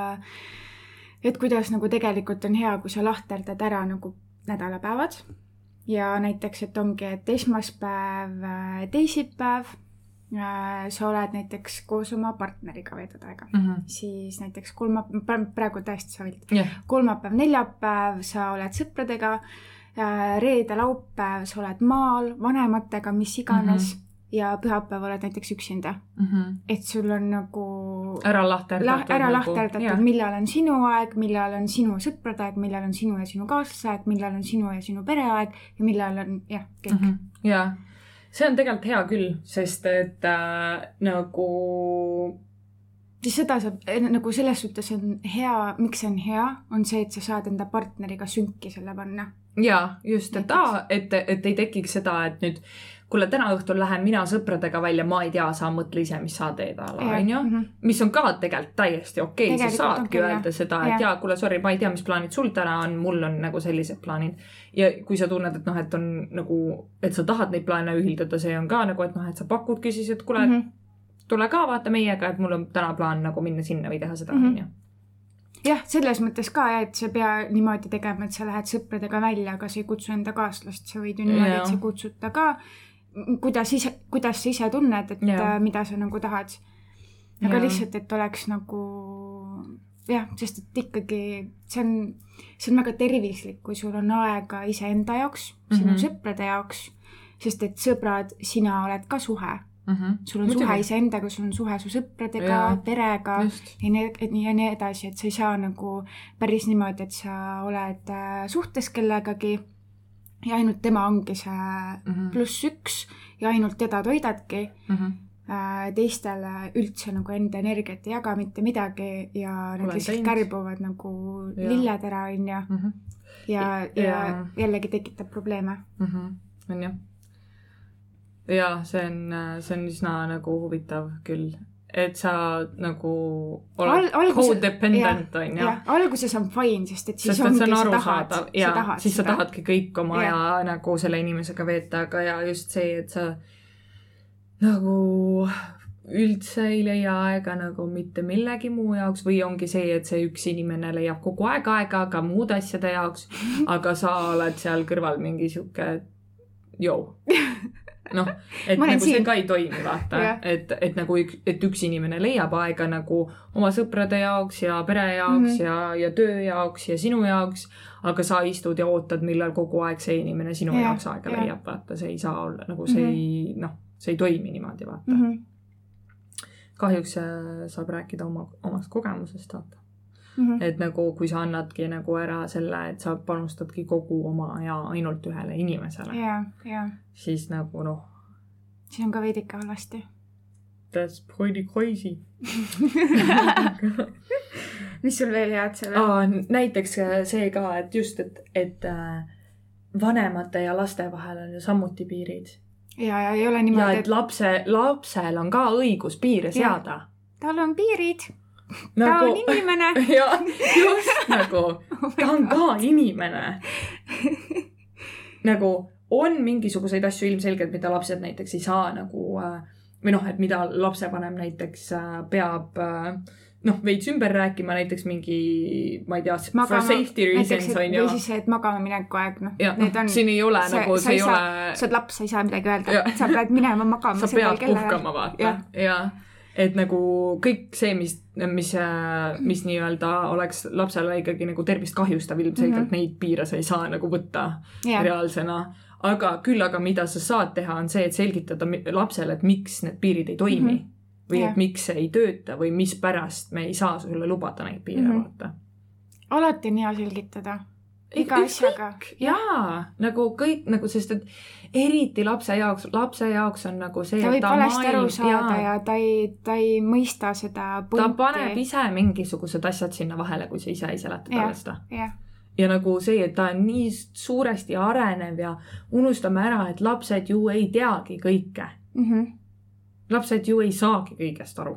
et kuidas nagu tegelikult on hea, kui sa lahterdad ära nagu nädalapäevad. ja näiteks, et ongi, et esmaspäev, teisipäev, sa oled näiteks koos oma partneriga veedad aega. siis näiteks kolmapäev, praegu täiesti savilt, jah, kolmapäev, neljapäev sa oled sõpradega, reede, laupäev sa oled maal vanematega, mis iganes mm -hmm. ja pühapäev oled näiteks üksinda. et sul on nagu ära la, lahterdatud. ära lahterdatud, millal on sinu aeg, millal on sinu sõprade aeg, millal on sinu ja sinu kaaslase aeg, millal on sinu ja sinu pere aeg ja millal on jah, kõik mm. -hmm. ja see on tegelikult hea küll, sest et äh, nagu seda saab nagu selles suhtes on hea, miks see on hea, on see, et sa saad enda partneriga sünki selle panna. ja just, et aa, et, et ei tekiks seda, et nüüd kuule, täna õhtul lähen mina sõpradega välja, ma ei tea, sa mõtle ise, mis sa teed, onju. Mhm. mis on ka tegelikult täiesti okei okay., sa saadki öelda seda, et jaa, kuule, sorry, ma ei tea, mis plaanid sul täna on, mul on nagu sellised plaanid. ja kui sa tunned, et noh, et on nagu, et sa tahad neid plaane ühildada, see on ka nagu, et noh, et sa pakudki siis, et kuule mm. -hmm. Tule ka vaata meiega, et mul on täna plaan nagu minna sinna või teha seda, Mhm. onju. jah, selles mõttes ka et sa ei pea niimoodi tegema, et sa lähed sõpradega välja, aga sa ei kutsu enda kaaslast, sa võid ju niimoodi, et sa kutsud ta ka. kuidas ise, kuidas sa ise tunned, et Jaa. äh, mida sa nagu tahad. aga Jaa. lihtsalt, et oleks nagu jah, sest et ikkagi see on, see on väga tervislik, kui sul on aega iseenda jaoks, sinu mm Mhm. -hmm. sõprade jaoks. sest et sõbrad, sina oled ka suhe, Mhm. sul on Muidugi. suhe iseendaga, sul on suhe su sõpradega perega just, ja nii, nii ja nii edasi, et sa ei saa nagu päris niimoodi, et sa oled äh, suhtes kellegagi ja ainult tema ongi see Mhm. pluss üks ja ainult teda toidadki. Mhm. teistele üldse nagu enda energiat ei jaga mitte midagi ja nad Olen lihtsalt kärbuvad nagu ära, onju. Mhm. ja, ja Jaa. jällegi tekitab probleeme. Mhm. on jah. Ja see on, see on üsna nagu huvitav küll, et sa nagu Al- oled alguse- codependent on ju. jah, alguses on fine, sest et siis sest ongi, sa tahad arusaadav, ja siis sa seda. tahadki kõik oma Jah. aja nagu selle inimesega veeta, aga ja just see, et sa nagu üldse ei leia aega nagu mitte millegi muu jaoks või ongi see, et see üks inimene leiab kogu aeg aega ka muude asjade jaoks, aga sa oled seal kõrval mingi sihuke joo. noh, et nagu see siin. ka ei toimi, vaata et, et nagu et üks inimene leiab aega nagu oma sõprade jaoks ja pere jaoks mm. -hmm. ja, ja töö jaoks ja sinu jaoks, aga sa istud ja ootad, millal kogu aeg see inimene sinu Jah, jaoks aega jah. leiab, vaata, see ei saa olla nagu see Mhm. ei, noh, see ei toimi niimoodi, vaata mm. mm. -hmm. -hmm. kahjuks äh, saab rääkida oma, omast kogemusest, vaata. Mm -hmm. et nagu, kui sa annadki nagu ära selle, et sa panustadki kogu oma aja ainult ühele inimesele, ja, ja siis nagu noh, see on ka veidike halvasti. Das pretty crazy. mis sul veel head seal on? Näiteks äh, see ka, et just, et, et äh, vanemate ja laste vahel on ju samuti piirid. ja, ja ei ole ja niimoodi, et et lapse, lapsel on ka õigus piire seada. tal on piirid, ta on inimene. jah, just nagu, ta on ka inimene. nagu on mingisuguseid asju ilmselgelt, mida lapsed näiteks ei saa nagu äh, või noh, et mida lapsevanem näiteks äh, peab äh, noh, veits ümber rääkima, näiteks mingi, ma ei tea, for safety reasons on ju või. siis see, et magama mineku aeg, noh, ja need on, siin ei ole see- nagu, see ei saa- ole sa oled laps, sa ei saa midagi öelda sa pead minema magama sa pead puhkama, vaata Jah.. ja et nagu kõik see, mis, mis, mis nii-öelda oleks lapsele ikkagi nagu tervist kahjustav, ilmselgelt mm. -hmm. neid piire sa ei saa nagu võtta jah, reaalsena. aga küll aga mida sa saad teha, on see, et selgitada lapsele, et miks need piirid ei toimi mm. -hmm. või Jah. et miks see ei tööta või mispärast me ei saa sulle lubada neid piire mm. -hmm. vaata. alati on hea selgitada. Iga asjaga. jaa, nagu kõik nagu, sest et eriti lapse jaoks, lapse jaoks on nagu see, ta võib valesti aru saada ja, ja ta ei, ta ei mõista seda ta paneb ise mingisugused asjad sinna vahele, kui sa ise ei seleta talle seda. ja nagu see, et ta on nii suuresti arenev ja unustame ära, et lapsed ju ei teagi kõike. lapsed ju ei saagi kõigest aru.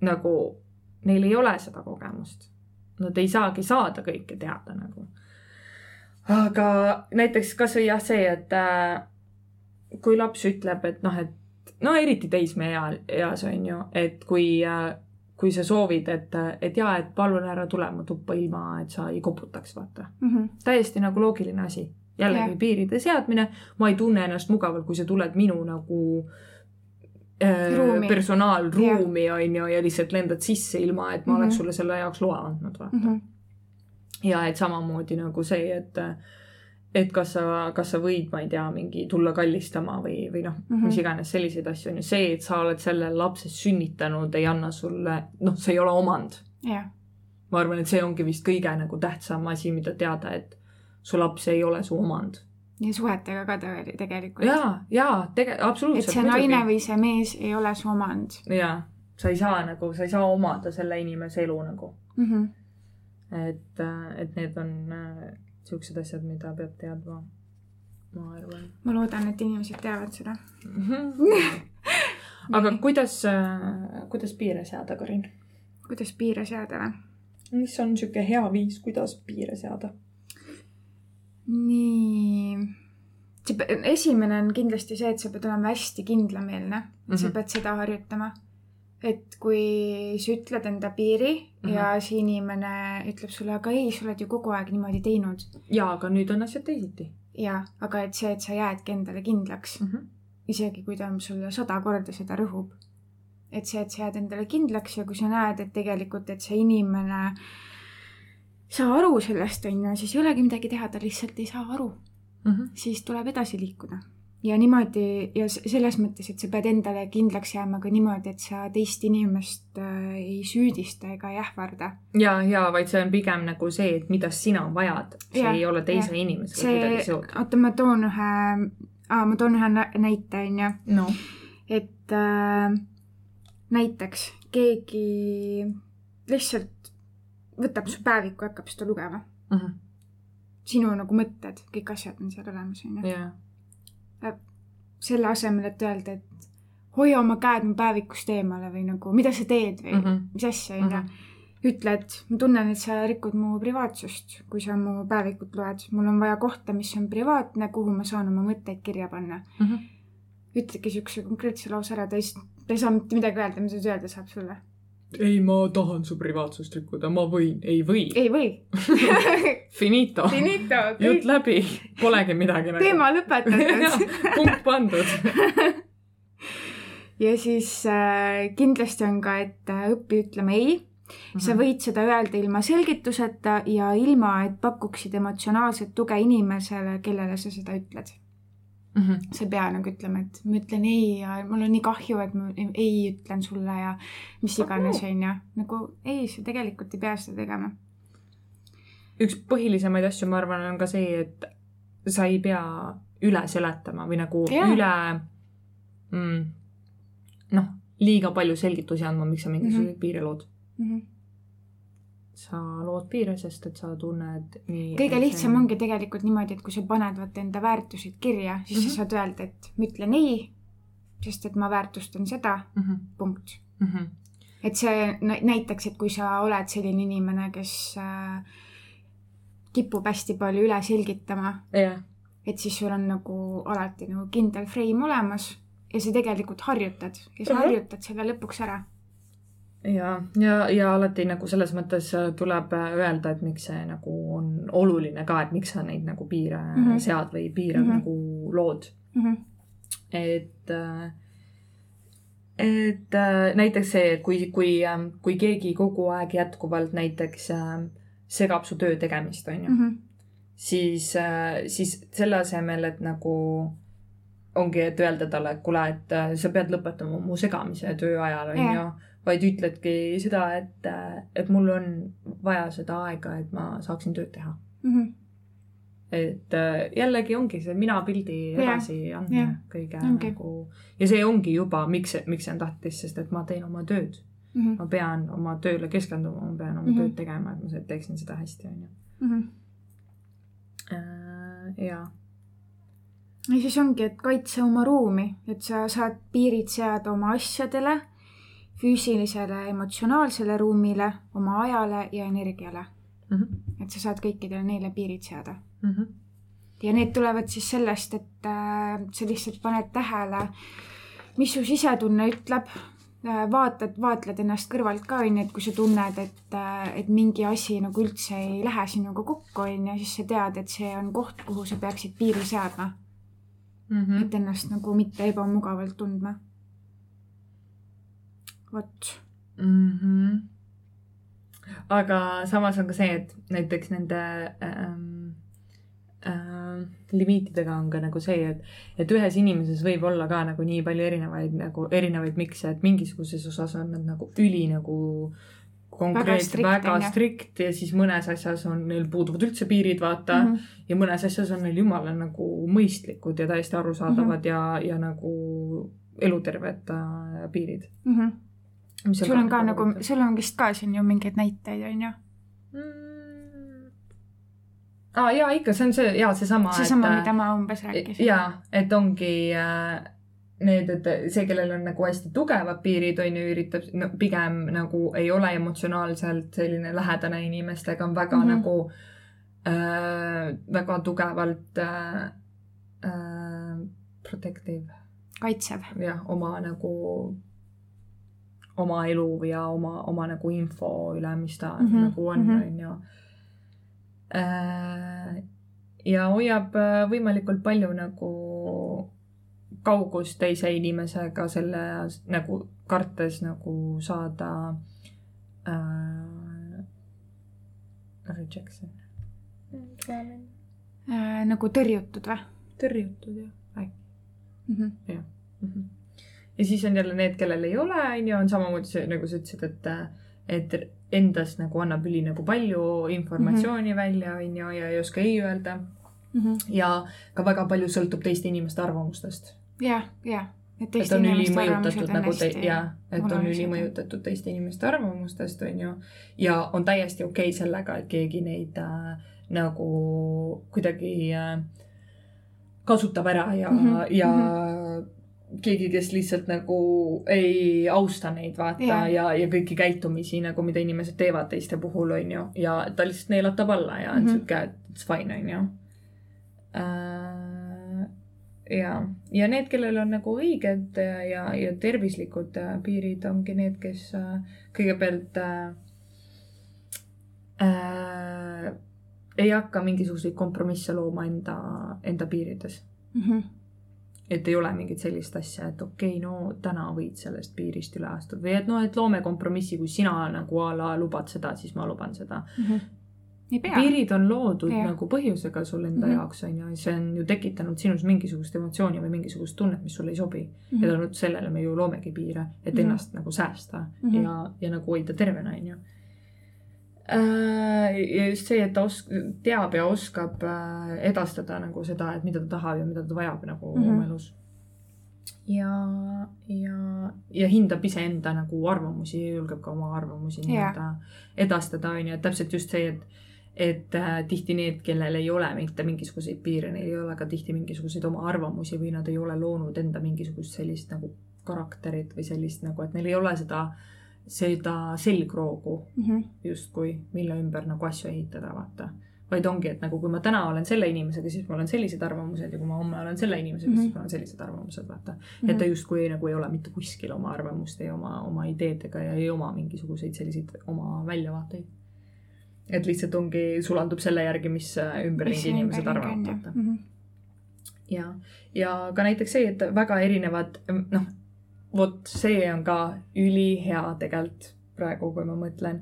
Nagu neil ei ole seda kogemust. Nad ei saagi saada kõike teada nagu. Aga näiteks kasvõi jah, see, et äh, kui laps ütleb, et noh, et no eriti teismeea, eas on ju, et kui äh, kui sa soovid, et, et jaa, et palun ära tule mu tuppa ilma, et sa ei koputaks, vaata. täiesti nagu loogiline asi. jällegi yeah. piiride seadmine, ma ei tunne ennast mugavalt, kui sa tuled minu nagu äh, Ruumi. personaalruumi on ju ja lihtsalt lendad sisse ilma, et ma mm -hmm. oleks sulle selle jaoks loa andnud, vaata mm. -hmm. Ja et samamoodi nagu see, et et kas sa, kas sa võid, ma ei tea, mingi tulla kallistama või, või noh mm, Mhm. -hmm. mis iganes selliseid asju on ju, see, et sa oled selle lapse sünnitanud, ei anna sulle, noh, see ei ole omand jah, ma arvan, et see ongi vist kõige nagu tähtsam asi, mida teada, et su laps ei ole su omand. ja suhetega ka tegelikult. ja, ja tege-, et absoluutselt. see naine või see mees ei ole su omand ja sa ei saa nagu, sa ei saa omada selle inimese elu nagu, mm. -hmm. et, et need on äh, siuksed asjad, mida peab teadma, ma arvan. ma loodan, et inimesed teavad seda. aga kuidas, kuidas piire seada, Karin? kuidas piire seada või? mis on sihuke hea viis, kuidas piire seada? nii, see, esimene on kindlasti see, et sa pead olema hästi kindlameelne mm, -hmm. sa pead seda harjutama. Et kui sa ütled enda piiri mm -hmm. ja see inimene ütleb sulle, aga ei, sa oled ju kogu aeg niimoodi teinud jaa, aga nüüd on asjad teisiti ja, aga et see, et sa jäädki endale kindlaks mm. -hmm. isegi kui ta sulle sada korda seda rõhub. et see, et sa jääd endale kindlaks ja kui sa näed, et tegelikult, et see inimene ei saa aru sellest, on ju, siis ei olegi midagi teha, ta lihtsalt ei saa aru, Mm -hmm. siis tuleb edasi liikuda. Ja niimoodi ja selles mõttes, et sa pead endale kindlaks jääma ka niimoodi, et sa teist inimest äh, ei süüdista ega ei ähvarda. ja, ja vaid see on pigem nagu see, et mida sina vajad, see Jah, ei ole teise jah. inimesega see kuidagi, seotud. oota, ma toon ühe, ma toon ühe nä- näite, on ju no et äh, näiteks keegi lihtsalt võtab su päeviku ja hakkab seda lugema. mm. -hmm. sinu nagu mõtted, kõik asjad on seal olemas, onju. ja, selle asemel, et öelda, et hoia oma käed mu päevikust eemale või nagu, mida sa teed või mm Mhm. -hmm. mis asja, onju. ütle, et ma tunnen, et sa rikud mu privaatsust, kui sa mu päevikut loed. mul on vaja kohta, mis on privaatne, kuhu ma saan oma mõtteid kirja panna. mm. -hmm. ütlegi siukse konkreetse lause ära, ta ei, ta ei saa mitte midagi öelda, mis ta öelda saab sulle. ei, ma tahan su privaatsust rikkuda, ma võin, ei või. ei või Finito. Finito, jutt läbi, polegi midagi nagu. teema lõpetatud. punkt pandud. ja siis äh, kindlasti on ka, et äh, õpi ütlema ei. sa võid seda öelda ilma selgituseta ja ilma, et pakuksid emotsionaalset tuge inimesele, kellele sa seda ütled. Mhm. sa ei pea nagu ütlema, et ma ütlen ei ja mul on nii kahju, et ma ei ütlen sulle ja mis iganes, onju. nagu ei, sa tegelikult ei pea seda tegema. üks põhilisemaid asju, ma arvan, on ka see, et sa ei pea üle seletama või nagu Jaa. üle mm,, noh, liiga palju selgitusi andma, miks sa mingisuguseid mm. -hmm. piire lood. Mhm. Sa lood piire, sest et sa tunned nii. kõige lihtsam ongi tegelikult niimoodi, et kui sa paned vaata enda väärtused kirja, siis mm Mhm. -hmm. sa saad öelda, et ma ütlen ei, sest et ma väärtustan seda, mm. -hmm. punkt. Mm -hmm. et see nä- näitaks, et kui sa oled selline inimene, kes äh, kipub hästi palju üle selgitama, jah, et siis sul on nagu alati nagu kindel freim olemas ja sa tegelikult harjutad ja sa Mhm. harjutad selle lõpuks ära. ja, ja, ja alati nagu selles mõttes äh, tuleb äh, öelda, et miks see nagu on oluline ka, et miks sa neid nagu piire mm. -hmm. sead või piire mm. -hmm. nagu lood. et, et äh, näiteks see, et kui, kui, kui keegi kogu aeg jätkuvalt näiteks segab su töö tegemist, on ju, Mhm. siis, siis selle asemel, et nagu ongi, et öelda talle, et kuule, et sa pead lõpetama mu segamise töö ajal, on ju, vaid ütledki seda, et, et mul on vaja seda aega, et ma saaksin tööd teha. Mhm. et äh, jällegi ongi see minapildi Jah, edasiandmine jah, kõige ongi. nagu ja see ongi juba, miks, miks see on tähtis, sest et ma teen oma tööd, Mhm. ma pean oma tööle keskenduma, ma pean oma Mhm. tööd tegema, et ma teeksin seda hästi, on ju. Mhm. ja, ja siis ongi, et kaitse oma ruumi, et sa saad piirid seada oma asjadele, füüsilisele, emotsionaalsele ruumile, oma ajale ja energiale. Mhm. et sa saad kõikidele neile piirid seada. Mhm. ja need tulevad siis sellest, et äh, sa lihtsalt paned tähele, mis su sisetunne ütleb, vaatad, vaatled ennast kõrvalt ka, onju, et kui sa tunned, et, et mingi asi nagu üldse ei lähe sinuga kokku, onju, siis sa tead, et see on koht, kuhu sa peaksid piiri seadma, Mhm. et ennast nagu mitte ebamugavalt tundma. vot. Mhm. aga samas on ka see, et näiteks nende ähm, äh, limiitidega on ka nagu see, et, et ühes inimeses võib olla ka nagu nii palju erinevaid nagu erinevaid mikse, et mingisuguses osas on nad nagu üli nagu konkreetselt strikt, väga on ju. strikt ja siis mõnes asjas on neil puuduvad üldse piirid, vaata mm. -hmm. ja mõnes asjas on neil jumala nagu mõistlikud ja täiesti arusaadavad mm. -hmm. ja, ja nagu eluterved piirid. Mm -hmm. Sul on ka nagu, sul on vist ka siin ju mingeid näiteid, onju. mm.. aa jaa, ikka, see on see, jaa, seesama. seesama, mida ma umbes rääkisin. jaa, et ongi äh, need, et see, kellel on nagu hästi tugevad piirid, on ju, üritab no, pigem nagu ei ole emotsionaalselt selline lähedane inimestega, on väga mm. -hmm. nagu äh, väga tugevalt äh, äh, protective kaitsev. jah, oma nagu, oma elu ja oma, oma nagu info üle, mis ta mm Mhm, -hmm, nagu on, mhm. on ju. ja hoiab äh, võimalikult palju nagu kaugust teise inimesega selle nagu kartes nagu saada äh, rejection. Äh, nagu tõrjutud või tõrjutud jah, äkki. mm? Ja siis on jälle need, kellel ei ole, on ju, on samamoodi see, nagu sa ütlesid, et, et endast nagu annab üli nagu palju informatsiooni mm -hmm. välja, on ju, ja ei oska ei öelda. Mm -hmm. ja ka väga palju sõltub teiste inimeste arvamustest. ja, ja. et on ülimõjutatud nagu te-, jaa, et on ülimõjutatud teiste inimeste arvamustest, on ju. ja on täiesti okei okay sellega, et keegi neid äh, nagu kuidagi äh, kasutab ära ja mm, -hmm. ja mm -hmm keegi, kes lihtsalt nagu ei austa neid, vaata ja, ja, ja kõiki käitumisi nagu, mida inimesed teevad teiste puhul, on ju, ja ta lihtsalt neelatab alla ja on mm. -hmm. sihuke, it's fine, on ju äh,. ja, ja need, kellel on nagu õiged ja, ja, ja tervislikud äh, piirid, ongi need, kes äh, kõigepealt äh, äh, ei hakka mingisuguseid kompromisse looma enda, enda piirides mm. -hmm. Et ei ole mingit sellist asja, et okei okay,, no täna võid sellest piirist üle astuda või et noh, et loome kompromissi, kui sina nagu a la lubad seda, siis ma luban seda. Mm -hmm. piirid on loodud ja. nagu põhjusega sul enda mm Mhm. -hmm. jaoks on ju, see on ju tekitanud sinus mingisugust emotsiooni või mingisugust tunnet, mis sulle ei sobi mm. Mhm. -hmm. ja tänu sellele me ju loomegi piire, et Mhm. ennast nagu säästa mm Mhm. -hmm. ja, ja nagu hoida tervena, on ju. Ja just see, et ta os-, teab ja oskab äh, edastada nagu seda, et mida ta tahab ja mida ta vajab nagu mm Mhm. -hmm. oma elus. ja, ja, ja hindab iseenda nagu arvamusi ja julgeb ka oma arvamusi nii-öelda edastada, on ju, et täpselt just see, et et äh, tihti need, kellel ei ole mitte mingisuguseid piire, neil ei ole ka tihti mingisuguseid oma arvamusi või nad ei ole loonud enda mingisugust sellist nagu karakterit või sellist nagu, et neil ei ole seda, seda selgroogu Mhm. justkui, mille ümber nagu asju ehitada, vaata. vaid ongi, et nagu kui ma täna olen selle inimesega, siis mul on sellised arvamused ja kui ma homme olen selle inimesega mm, -hmm. Mhm. siis mul on sellised arvamused, vaata. et ta justkui nagu ei ole mitte kuskil oma arvamuste ja oma, oma ideedega ja ei oma mingisuguseid selliseid oma väljavaateid. et lihtsalt ongi, sulandub selle järgi, mis äh, ümberringi inimesed arvavad, vaata. Mhm. ja, ja ka näiteks see, et väga erinevad, noh, vot see on ka ülihea tegelikult praegu, kui ma mõtlen,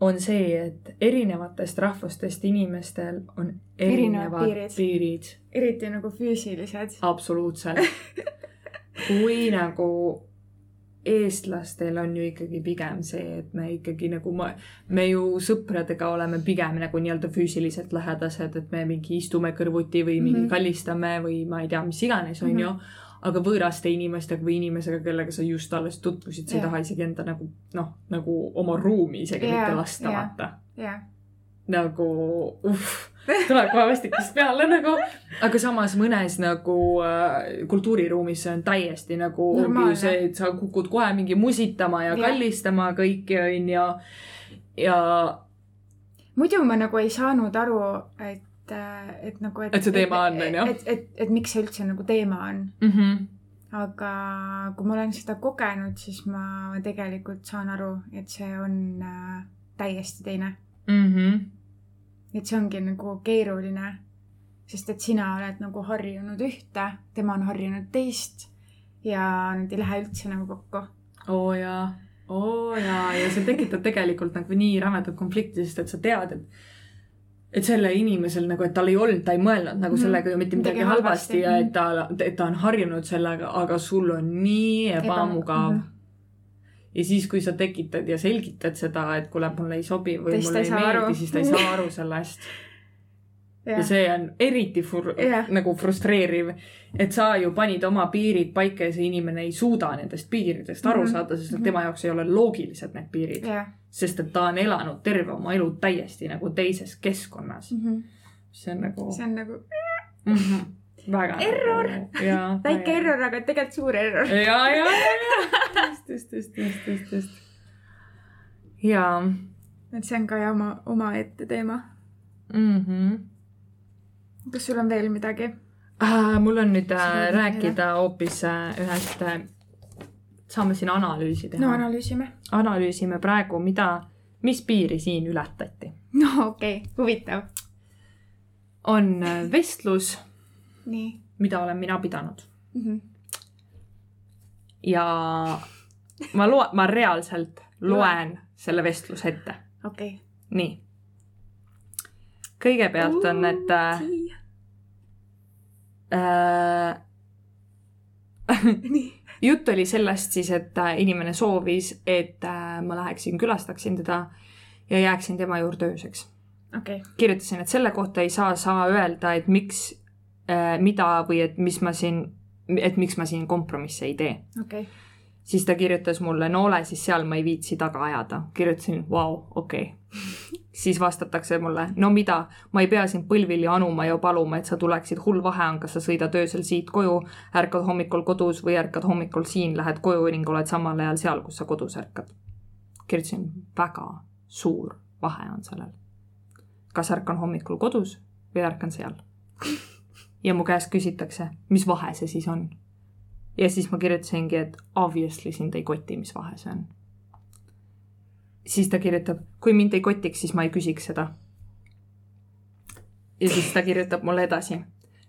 on see, et erinevatest rahvustest inimestel on Erinevad erinevad piirid. piirid eriti nagu füüsilised. absoluutselt. kui nagu eestlastel on ju ikkagi pigem see, et me ikkagi nagu ma, me ju sõpradega oleme pigem nagu nii-öelda füüsiliselt lähedased, et me mingi istume kõrvuti või mingi mm Mhm. -hmm. kallistame või ma ei tea, mis iganes, on ju. Aga võõraste inimestega või inimesega, kellega sa just alles tutvusid, sa ei taha isegi enda nagu noh, nagu oma ruumi isegi Jah, mitte lasta, vaata. Nagu uh, tuleb kohe vastikust peale nagu, aga samas mõnes nagu äh, kultuuriruumis see on täiesti nagu see, et sa kukud kohe mingi musitama ja Jah. kallistama kõiki onju. ja muidu ma nagu ei saanud aru, et, et nagu, et. Et see teema on, on ju? et, et, et miks see üldse nagu teema on. mm. -hmm. aga kui ma olen seda kogenud, siis ma tegelikult saan aru, et see on äh, täiesti teine. Mm -hmm. et see ongi nagu keeruline, sest et sina oled nagu harjunud ühte, tema on harjunud teist ja nad ei lähe üldse nagu kokku. oo jaa, oo jaa, ja see tekitab tegelikult nagu nii rämedat konflikti, sest et sa tead, et et selle inimesel nagu, et tal ei olnud, ta ei mõelnud nagu Mhm. sellega ju mitte midagi Midagi halvasti ja mhm. et ta, et ta on harjunud sellega, aga sul on nii ebamugav Mhm. ja siis, kui sa tekitad ja selgitad seda, et kuule, mulle ei sobi või Teist mulle ei meeldi siis ta ei saa aru sellest. Ja jah, see on eriti fur- Jah. nagu frustreeriv, et sa ju panid oma piirid paika ja see inimene ei suuda nendest piiridest aru Mhm. saada, sest et Mhm. tema jaoks ei ole loogilised need piirid. jah. sest et ta on elanud terve oma elu täiesti nagu teises keskkonnas. see on nagu see on nagu mm -hmm, väga. Error. väike error, aga tegelikult suur error. ja, ja, ja, ja, just, just, just, just, just, just. jaa et see on ka ja oma, omaette teema. mm. -hmm. Kas sul on veel midagi? Ah, mul on nüüd äh, rääkida hoopis äh, ühest äh,, saame siin analüüsi teha no analüüsime. analüüsime praegu, mida, mis piiri siin ületati. no okei okay., huvitav. on äh, vestlus, mida olen mina pidanud mm. -hmm. ja ma loen, ma reaalselt loen selle vestluse ette. okei okay.. nii. Kõigepealt on, et äh, äh, jutt oli sellest siis, et äh, inimene soovis, et äh, ma läheksin, külastaksin teda ja jääksin tema juurde ööseks. okei, kirjutasin, et selle kohta ei saa, saa öelda, et miks mida või et mis ma siin, et miks ma siin kompromisse ei tee. okei, siis ta kirjutas mulle, no ole siis seal, ma ei viitsi taga ajada. kirjutasin, vau, okei okay. siis vastatakse mulle, no mida, ma ei pea sind põlvili anuma ja paluma, et sa tuleksid, hull vahe on, kas sa sõidad öösel siit koju, ärkad hommikul kodus või ärkad hommikul siin, lähed koju ning oled samal ajal seal, kus sa kodus ärkad. kirjutasin, väga suur vahe on sellel. kas ärkan hommikul kodus või ärkan seal? ja mu käest küsitakse, mis vahe see siis on ja siis ma kirjutasingi, et obviously sind ei koti, mis vahe see on. siis ta kirjutab, kui mind ei kotiks, siis ma ei küsiks seda. ja siis ta kirjutab mulle edasi.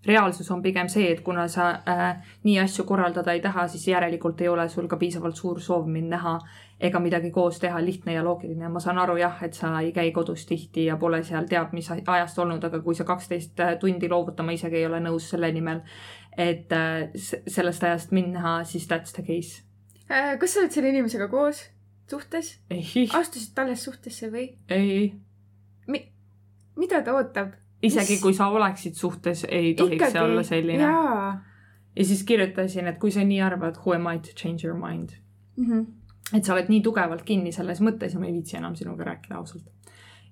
Reaalsus on pigem see, et kuna sa äh, nii asju korraldada ei taha, siis järelikult ei ole sul ka piisavalt suur soov mind näha ega midagi koos teha, lihtne ja loogiline. ma saan aru jah, et sa ei käi kodus tihti ja pole seal teab mis ajast olnud, aga kui sa kaksteist tundi loovutama isegi ei ole nõus selle nimel, et äh, sellest ajast mind näha, siis that's the case. Äh, kas sa oled selle inimesega koos, suhtes? ei, astusid alles suhtesse või? ei, mida ta ootab? Isegi kui sa oleksid suhtes, ei tohiks see olla selline. ja siis kirjutasin, et kui sa nii arvad, who am I to change your mind. Mhm. et sa oled nii tugevalt kinni selles mõttes ja ma ei viitsi enam sinuga rääkida ausalt.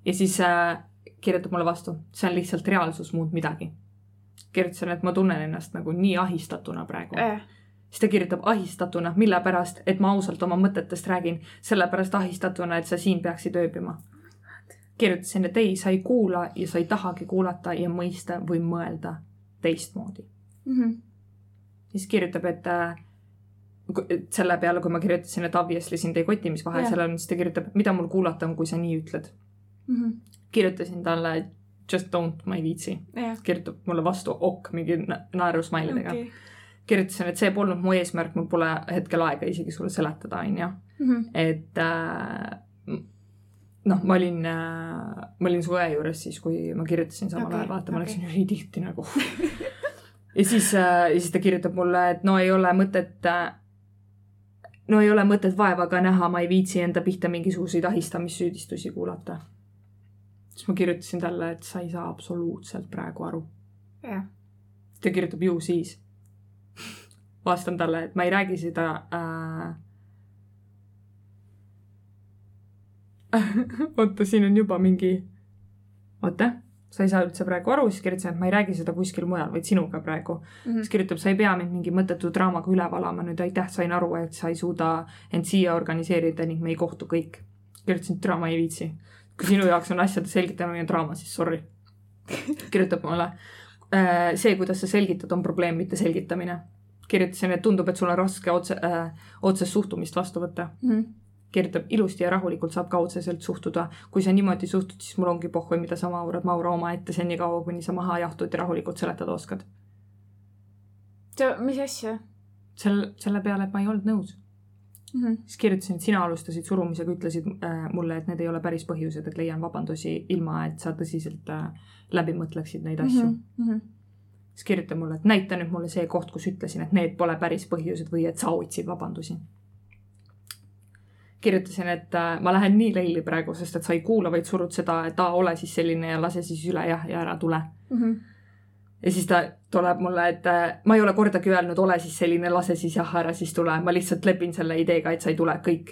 ja siis äh, kirjutab mulle vastu, see on lihtsalt reaalsus, muud midagi. kirjutasin, et ma tunnen ennast nagu nii ahistatuna praegu. jah, siis ta kirjutab ahistatuna, mille pärast, et ma ausalt oma mõtetest räägin, sellepärast ahistatuna, et sa siin peaksid ööbima. kirjutasin, et ei, sa ei kuula ja sa ei tahagi kuulata ja mõista või mõelda teistmoodi. Mhm. siis kirjutab, et äh, et selle peale, kui ma kirjutasin, et obviously sind ei koti, mis vahe Jah. seal on, siis ta kirjutab, mida mul kuulata on, kui sa nii ütled. Mhm. kirjutasin talle just don't, ma ei viitsi. jah. kirjutab mulle vastu ok mingi na- naerusmailidega okay.. kirjutasin, et see polnud mu eesmärk, mul pole hetkel aega isegi sulle seletada, onju. Mhm. et äh, noh, ma olin äh,, ma olin su õe juures siis, kui ma kirjutasin samal Okei, ajal, vaata, ma okei. läksin ülitilti nagu. ja siis äh,, ja siis ta kirjutab mulle, et no ei ole mõtet äh, no ei ole mõtet vaevaga näha, ma ei viitsi enda pihta mingisuguseid ahistamissüüdistusi kuulata. siis ma kirjutasin talle, et sa ei saa absoluutselt praegu aru. jah, ta kirjutab ju siis. vastan talle, et ma ei räägi seda äh.... oota, siin on juba mingi, oota, sa ei saa üldse praegu aru, siis kirjutasin, et ma ei räägi seda kuskil mujal, vaid sinuga praegu. Mhm. siis kirjutab, sa ei pea mind mingi mõttetu draamaga üle valama, nüüd aitäh, sain aru, et sa ei suuda end siia organiseerida ning me ei kohtu kõik. kirjutasin, et draama ei viitsi. kui sinu jaoks on asjade selgitamine draama, siis sorry. kirjutab mulle, see, kuidas sa selgitad, on probleem, mitte selgitamine. kirjutasin, et tundub, et sul on raske otse äh,, otsest suhtumist vastu võtta. Mhm. Kirjutab ilusti ja rahulikult saab ka otseselt suhtuda. kui sa niimoodi suhtud, siis mul ongi pohhui, mida sa maurad, maura omaette senikaua, kuni sa maha jahtud ja rahulikult seletada oskad. mis asja? selle, selle peale, et ma ei olnud nõus. Mhm. siis kirjutasin, et sina alustasid surumisega, ütlesid äh, mulle, et need ei ole päris põhjused, et leian vabandusi, ilma et sa tõsiselt äh, läbi mõtleksid neid asju mm. -hmm. siis kirjuta mulle, et näita nüüd mulle see koht, kus ütlesin, et need pole päris põhjused või et sa otsid vabandusi. kirjutasin, et äh, ma lähen nii lelli praegu, sest et sa ei kuula, vaid surud seda, et aa, ole siis selline ja lase siis üle jah, ja ära tule. Mhm. ja siis ta tuleb mulle, et äh, ma ei ole kordagi öelnud, ole siis selline, lase siis jah, ära siis tule, ma lihtsalt lepin selle ideega, et sa ei tule, kõik.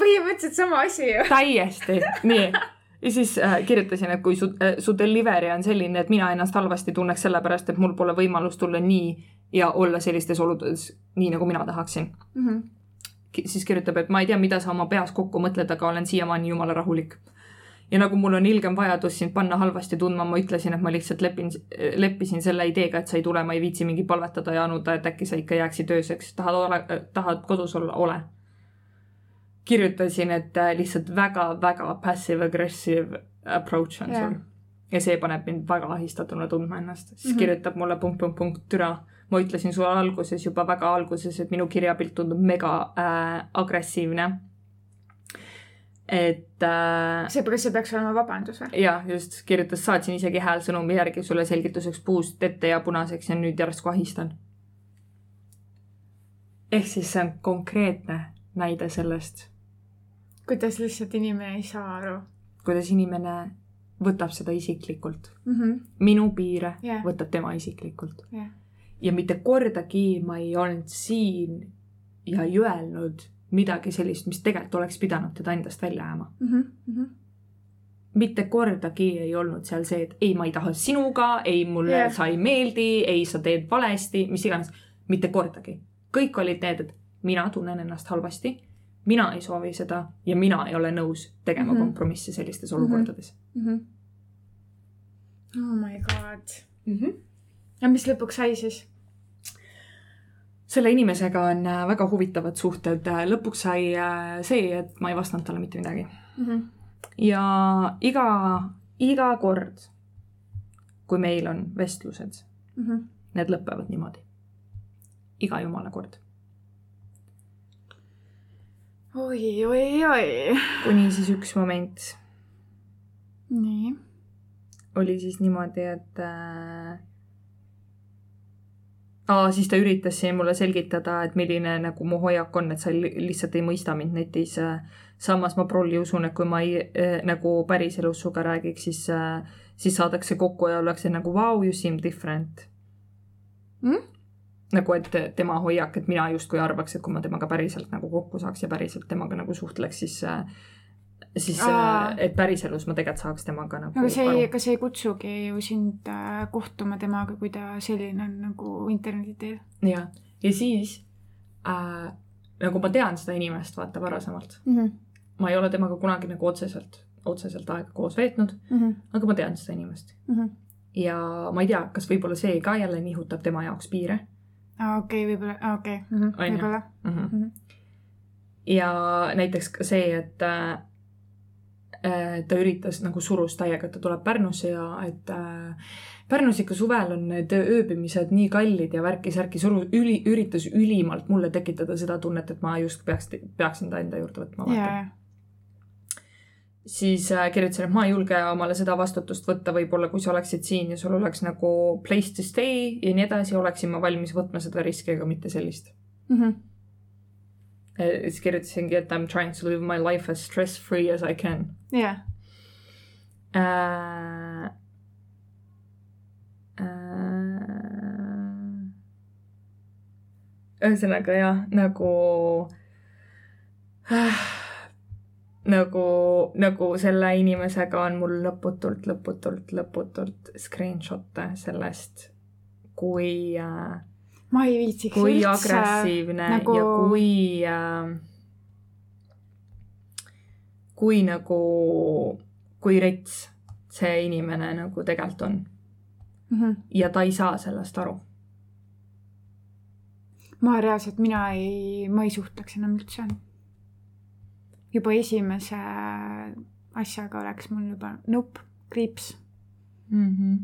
põhimõtteliselt sama asi ju. täiesti, nii. ja siis äh, kirjutasin, et kui su äh,, su delivery on selline, et mina ennast halvasti tunneks sellepärast, et mul pole võimalust tulla nii ja olla sellistes oludes nii, nagu mina tahaksin. Mhm. Siis kirjutab, et ma ei tea, mida sa oma peas kokku mõtled, aga olen siiamaani jumala rahulik. ja nagu mul on ilgem vajadus sind panna halvasti tundma, ma ütlesin, et ma lihtsalt lepin, leppisin selle ideega, et sa ei tule, ma ei viitsi mingi palvetada ja anuda, et äkki sa ikka jääksid ööseks, tahad ole, tahad kodus olla, ole. kirjutasin, et äh, lihtsalt väga-väga passive-aggressive approach on Jah. sul. ja see paneb mind väga ahistatuna tundma ennast, siis mm. -hmm. kirjutab mulle punkt, punkt, punkt, türa ma ütlesin sulle alguses juba väga alguses, et minu kirjapilt tundub mega äh, agressiivne. et äh, seepärast see peaks olema vabandus või? ja just kirjutas, saatsin isegi häälsõnumi järgi sulle selgituseks puust ette ja punaseks ja nüüd järsku ahistan. ehk siis see on konkreetne näide sellest, kuidas lihtsalt inimene ei saa aru kuidas inimene võtab seda isiklikult. mm. -hmm. minu piire Jah. võtab tema isiklikult. jah, ja mitte kordagi ma ei olnud siin ja ei öelnud midagi sellist, mis tegelikult oleks pidanud teda endast välja ajama. Mhm, mitte kordagi ei olnud seal see, et ei, ma ei taha sinuga, ei, mulle yeah. sa ei meeldi, ei, sa teed valesti, mis iganes. mitte kordagi. kõik olid need, et mina tunnen ennast halvasti, mina ei soovi seda ja mina ei ole nõus tegema mm Mhm. -hmm. kompromisse sellistes olukordades oh my god. mm. -hmm. ja mis lõpuks sai siis? Selle inimesega on äh, väga huvitavad suhted, lõpuks sai äh, see, et ma ei vastanud talle mitte midagi. ja iga, iga kord, kui meil on vestlused, need lõpevad niimoodi. iga jumala kord. oi, oi, oi. kuni siis üks moment nii. oli siis niimoodi, et äh, aa, siis ta üritas siin mulle selgitada, et milline nagu mu hoiak on, et sa li- lihtsalt ei mõista mind netis. samas ma prolli usun, et kui ma ei, äh, nagu päriselus sinuga räägiks, siis äh,, siis saadakse kokku ja ollakse nagu vau wow,, you seem different. Mm? nagu, et tema hoiak, et mina justkui arvaks, et kui ma temaga päriselt nagu kokku saaks ja päriselt temaga nagu suhtleks, siis, siis, Aa. et päriselus ma tegelikult saaks temaga nagu aga see ei, see ei kutsugi ju sind äh, kohtuma temaga, kui ta selline on nagu interneti teel jah, ja siis äh, nagu ma tean seda inimest, vaata varasemalt, mm. -hmm. ma ei ole temaga kunagi nagu otseselt, otseselt aega koos veetnud, Mm -hmm. aga ma tean seda inimest Mm -hmm. ja ma ei tea, kas võib-olla see ka jälle nihutab tema jaoks piire okei, võib-olla, okei mm -hmm., võib-olla mm. -hmm. Mhm. ja näiteks see, et äh, ta üritas nagu surus täiega, et ta tuleb Pärnusse ja et äh, Pärnus ikka suvel on need ööbimised nii kallid ja värki-särki suru, üli, üritas ülimalt mulle tekitada seda tunnet, et ma just peaks, peaksin ta enda juurde võtma. ja, siis äh, kirjutasin, et ma ei julge omale seda vastutust võtta, võib-olla kui sa oleksid siin ja sul oleks nagu place to stay ja nii edasi, oleksin ma valmis võtma seda riski, aga mitte sellist. Mhm. Siis kirjutasingi, et I m trying to live my life as stress free as I can ja, äh,. Äh, ühesõnaga jah, nagu äh,, nagu, nagu selle inimesega on mul lõputult, lõputult, lõputult screenshot'e sellest, kui äh, ma ei viitsiks kui üldse agressiivne nagu... ja kui äh,, kui nagu, kui rets see inimene nagu tegelikult on mm. -hmm. ja ta ei saa sellest aru. ma reaalselt, mina ei, ma ei suhtleks enam üldse. juba esimese asjaga oleks mul juba nope, kriips. Mm -hmm.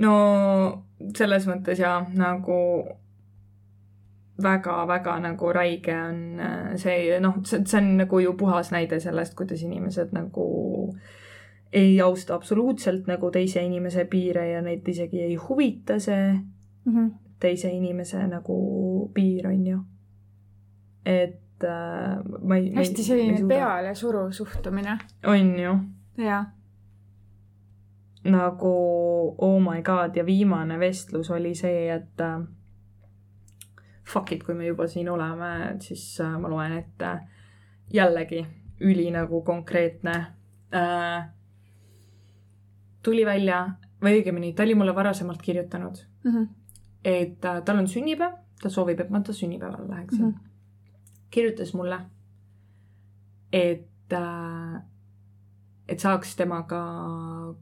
No selles mõttes ja nagu väga-väga nagu räige on äh, see, noh, see, on nagu ju puhas näide sellest, kuidas inimesed nagu ei austa absoluutselt nagu teise inimese piire ja neid isegi ei huvita see Mm -hmm. teise inimese nagu piir, on ju. et äh, ma ei. hästi selline. pealesuruv suhtumine. on ju jaa. Nagu oh my god ja viimane vestlus oli see, et äh, fuck it, kui me juba siin oleme, siis äh, ma loen ette jällegi üli nagu konkreetne äh,. tuli välja või õigemini, ta oli mulle varasemalt kirjutanud, Mm -hmm. et äh, tal on sünnipäev, ta soovib, et ma ta sünnipäeval läheksin mm. -hmm. kirjutas mulle, et äh,, et saaks temaga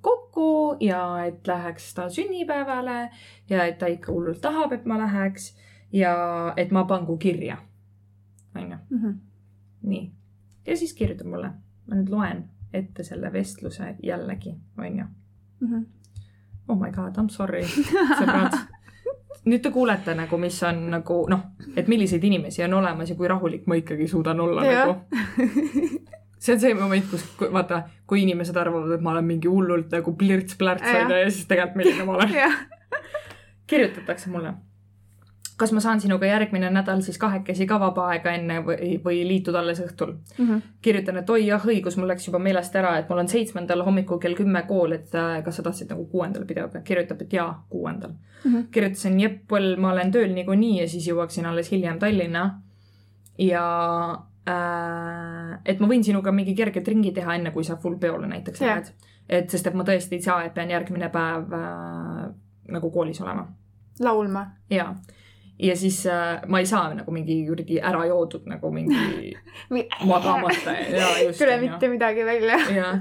kokku ja et läheks ta sünnipäevale ja et ta ikka hullult tahab, et ma läheks ja et ma pangu kirja. onju, -hmm. nii. ja siis kirjutab mulle, ma nüüd loen ette selle vestluse jällegi, onju. -hmm. oh my god, I m sorry, sõbrad. nüüd te kuulete nagu, mis on nagu noh, et milliseid inimesi on olemas ja kui rahulik ma ikkagi suudan olla Jah. nagu. see on see moment, kus kui- vaata, kui inimesed arvavad, et ma olen mingi hullult nagu plirts-plärts onju ja siis tegelikult milline ma olen. kirjutatakse mulle. kas ma saan sinuga järgmine nädal siis kahekesi ka vaba aega enne või, või liitud alles õhtul? Mhm. kirjutan, et oi jah, õigus, mul läks juba meelest ära, et mul on seitsmendal hommikul kell kümme kool, et äh, kas sa tahtsid nagu kuuendal pidada. kirjutab, et jaa, kuuendal. Mhm. kirjutasin, jep, ma olen tööl niikuinii ja siis jõuaksin alles hiljem Tallinna. ja et ma võin sinuga mingi kerget ringi teha, enne kui sa full peole näiteks Jah. lähed. et sest, et ma tõesti ei saa, et pean järgmine päev äh, nagu koolis olema laulma. ja, ja siis äh, ma ei saa nagu mingi kuradi ära joodud nagu mingi magamata ja just. tule mitte midagi välja. ja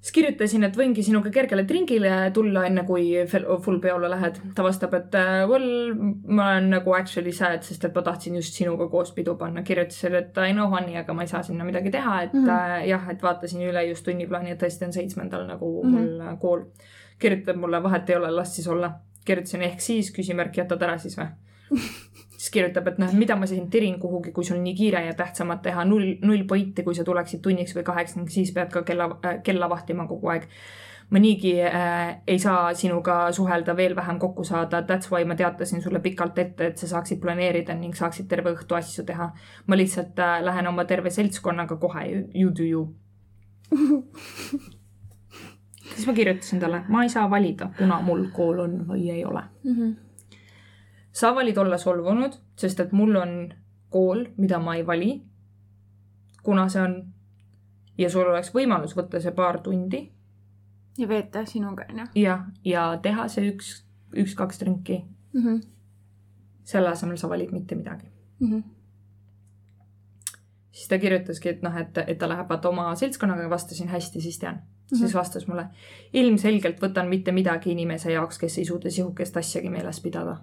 siis kirjutasin, et võingi sinuga kergele tringile tulla, enne kui full peole lähed. ta vastab, et äh, well, ma olen nagu actually sad, sest et ma tahtsin just sinuga koos pidu panna. kirjutasin, et I know honey, aga ma ei saa sinna midagi teha, et mm Mhm. -hmm. jah, et vaatasin üle just tunniplaani, et tõesti on seitsmendal nagu Mhm. mm -hmm. mul äh, kool. kirjutab mulle, vahet ei ole, las siis olla. kirjutasin ehk siis, küsimärk, jätad ära siis või? siis kirjutab, et noh, mida ma siin tirin kuhugi, kui sul nii kiire ja tähtsamat teha, null, null pointi, kui sa tuleksid tunniks või kaheks ning siis pead ka kella äh,, kella vahtima kogu aeg. ma niigi äh, ei saa sinuga suhelda, veel vähem kokku saada, that's why ma teatasin sulle pikalt ette, et sa saaksid planeerida ning saaksid terve õhtu asju teha. ma lihtsalt äh, lähen oma terve seltskonnaga kohe, you do you. siis ma kirjutasin talle, ma ei saa valida, kuna mul kool on või ei ole. Mhm. Sa valid olla solvunud, sest et mul on kool, mida ma ei vali, kuna see on ja sul oleks võimalus võtta see paar tundi ja veeta sinuga, onju ja, ja teha see üks, üks-kaks trinki, mm. -hmm. selle selle asemel sa valid mitte midagi. Mm -hmm. siis ta kirjutaski, et noh, et, et ta läheb vaata oma seltskonnaga, vastasin hästi, siis tean mm. -hmm. siis vastas mulle, ilmselgelt võtan mitte midagi inimese jaoks, kes ei suuda sihukest asjagi meeles pidada.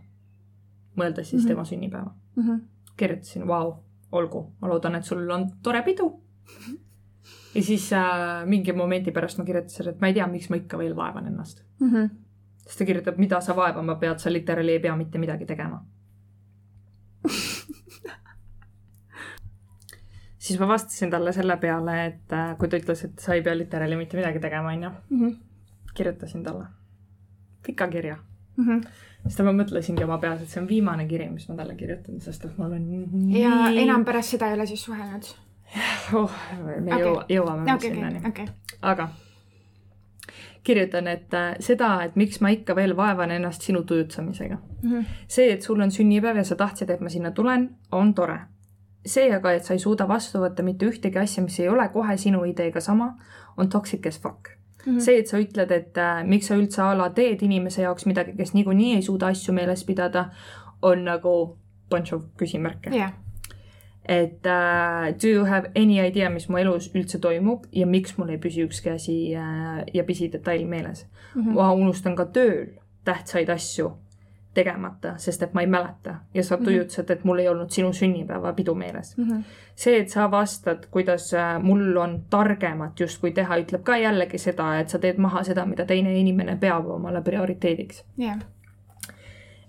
Mõeldes siis Mhm. tema sünnipäeva. Mm -hmm. kirjutasin, vau, olgu, ma loodan, et sul on tore pidu. ja siis äh, mingi momendi pärast ma kirjutasin, et ma ei tea, miks ma ikka veel vaevan ennast. Mm -hmm. siis ta kirjutab, mida sa vaevama pead, sa literaali ei pea mitte midagi tegema. siis ma vastasin talle selle peale, et äh, kui ta ütles, et sa ei pea literaali mitte midagi tegema, onju, Mm -hmm. kirjutasin talle pika kirja. Mm -hmm. Siis ma mõtlesingi oma peas, et see on viimane kiri, mis ma talle kirjutan, sest et mul on ja enam pärast seda ei ole siis suhelnud? oh,. me Okei. jõua-, jõuame okei, sinnani okei. aga kirjutan, et äh, seda, et miks ma ikka veel vaevan ennast sinu tujutsamisega. Mhm. see, et sul on sünnipäev ja sa tahtsid, et ma sinna tulen, on tore. see aga, et sa ei suuda vastu võtta mitte ühtegi asja, mis ei ole kohe sinu ideega sama, on toxic as fuck. Mhm. see, et sa ütled, et äh, miks sa üldse a la teed inimese jaoks midagi, kes niikuinii ei suuda asju meeles pidada, on nagu bunch of küsimärke. jah, et uh, do you have any idea, mis mu elus üldse toimub ja miks mul ei püsi ükski asi uh, ja pisidetail meeles mm. -hmm. ma unustan ka tööl tähtsaid asju tegemata, sest et ma ei mäleta ja sa Mhm. tujutasid, et mul ei olnud sinu sünnipäevapidu meeles. Mhm. see, et sa vastad, kuidas äh, mul on targemat justkui teha, ütleb ka jällegi seda, et sa teed maha seda, mida teine inimene peab omale prioriteediks jah,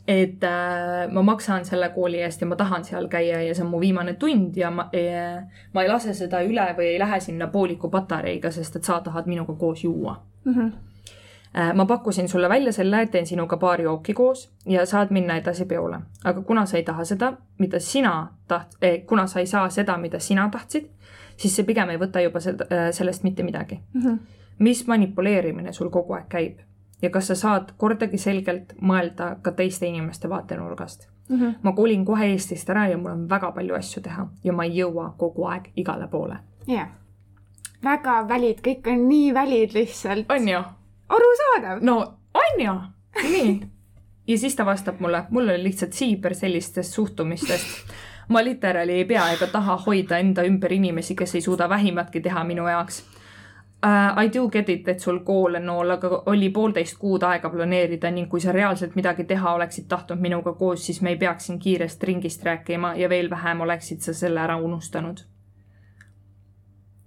et äh, ma maksan selle kooli eest ja ma tahan seal käia ja see on mu viimane tund ja ma äh,, ma ei lase seda üle või ei lähe sinna pooliku patareiga, sest et sa tahad minuga koos juua Mhm. äh,. Ma pakkusin sulle välja selle, et teen sinuga paari jooki koos ja saad minna edasi peole, aga kuna sa ei taha seda, mida sina taht- eh,, kuna sa ei saa seda, mida sina tahtsid, siis see pigem ei võta juba seda, äh, sellest mitte midagi. Mhm. mis manipuleerimine sul kogu aeg käib ja kas sa saad kordagi selgelt mõelda ka teiste inimeste vaatenurgast Mhm. ma kolin kohe Eestist ära ja mul on väga palju asju teha ja ma ei jõua kogu aeg igale poole. jah. väga välid, kõik on nii välid lihtsalt. on ju? arusaadav. no on ju, nii. ja siis ta vastab mulle, mul on lihtsalt siiber sellistest suhtumistest. ma literaali ei pea ega taha hoida enda ümber inimesi, kes ei suuda vähimatki teha minu jaoks uh,. I do get it, et sul kool on nool, aga oli poolteist kuud aega planeerida ning kui sa reaalselt midagi teha oleksid tahtnud minuga koos, siis me ei peaks siin kiirest ringist rääkima ja veel vähem oleksid sa selle ära unustanud.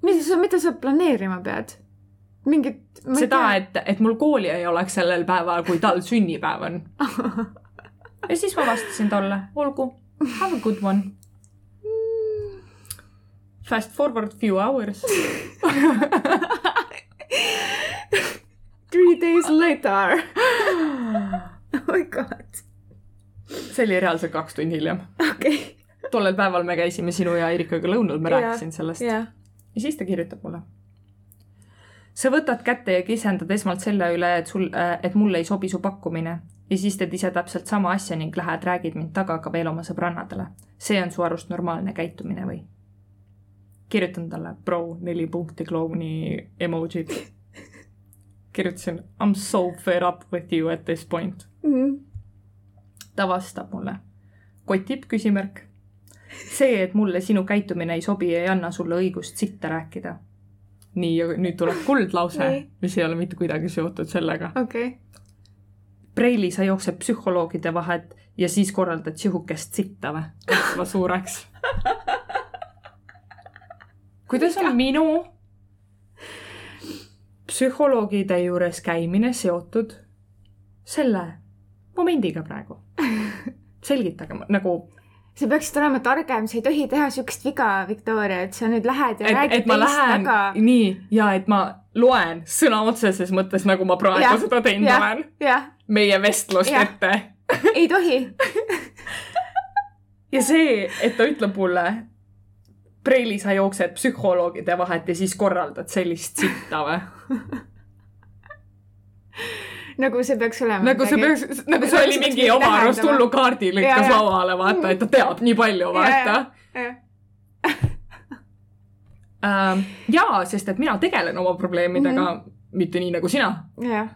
mida sa, mida sa planeerima pead? mingit. seda, et, et mul kooli ei oleks sellel päeval, kui tal sünnipäev on. ja siis ma vastasin talle, olgu, have a good one. Fast forward few hours. Three days later. oh my god. see oli reaalselt kaks tundi hiljem. okei. tollel päeval me käisime sinu ja Erikaga lõunal, ma rääkisin sellest. jah. ja siis ta kirjutab mulle. Sa võtad kätte ja kisendad esmalt selle üle, et sul, et mulle ei sobi su pakkumine ja siis teed ise täpselt sama asja ning lähed, räägid mind taga ka veel oma sõbrannadele. see on su arust normaalne käitumine või? kirjutan talle pro neli punkti klouni emotsid. kirjutasin I m so fed up with you at this point. Mhm. ta vastab mulle. kotib küsimärk. see, et mulle sinu käitumine ei sobi, ei anna sulle õigust sitta rääkida. nii, ja nüüd tuleb kuldlause mis ei ole mitte kuidagi seotud sellega. okei. Preili, sa jooksed psühholoogide vahet ja siis korraldad sihukest sitta või? kasva suureks. kuidas on minu psühholoogide juures käimine seotud selle momendiga praegu? selgitage nagu sa peaksid olema targem, sa ei tohi teha siukest viga, Victoria, et sa nüüd lähed ja et, räägid et teist taga. nii ja et ma loen sõna otseses mõttes, nagu ma praegu Jah, seda teinud jah. olen, meie vestlust Jah. ette. ei tohi. ja see, et ta ütleb mulle, Preili, sa jooksed psühholoogide vahet ja siis korraldad sellist sitta või? nagu see peaks olema nagu see peaks, nagu see oli mingi oma arust tähendama. hullu kaardi lükkas lauale, vaata, et ta teab nii palju, vaata. Ähm, jaa, sest et mina tegelen oma probleemidega mm, -hmm. mitte nii nagu sina. jah.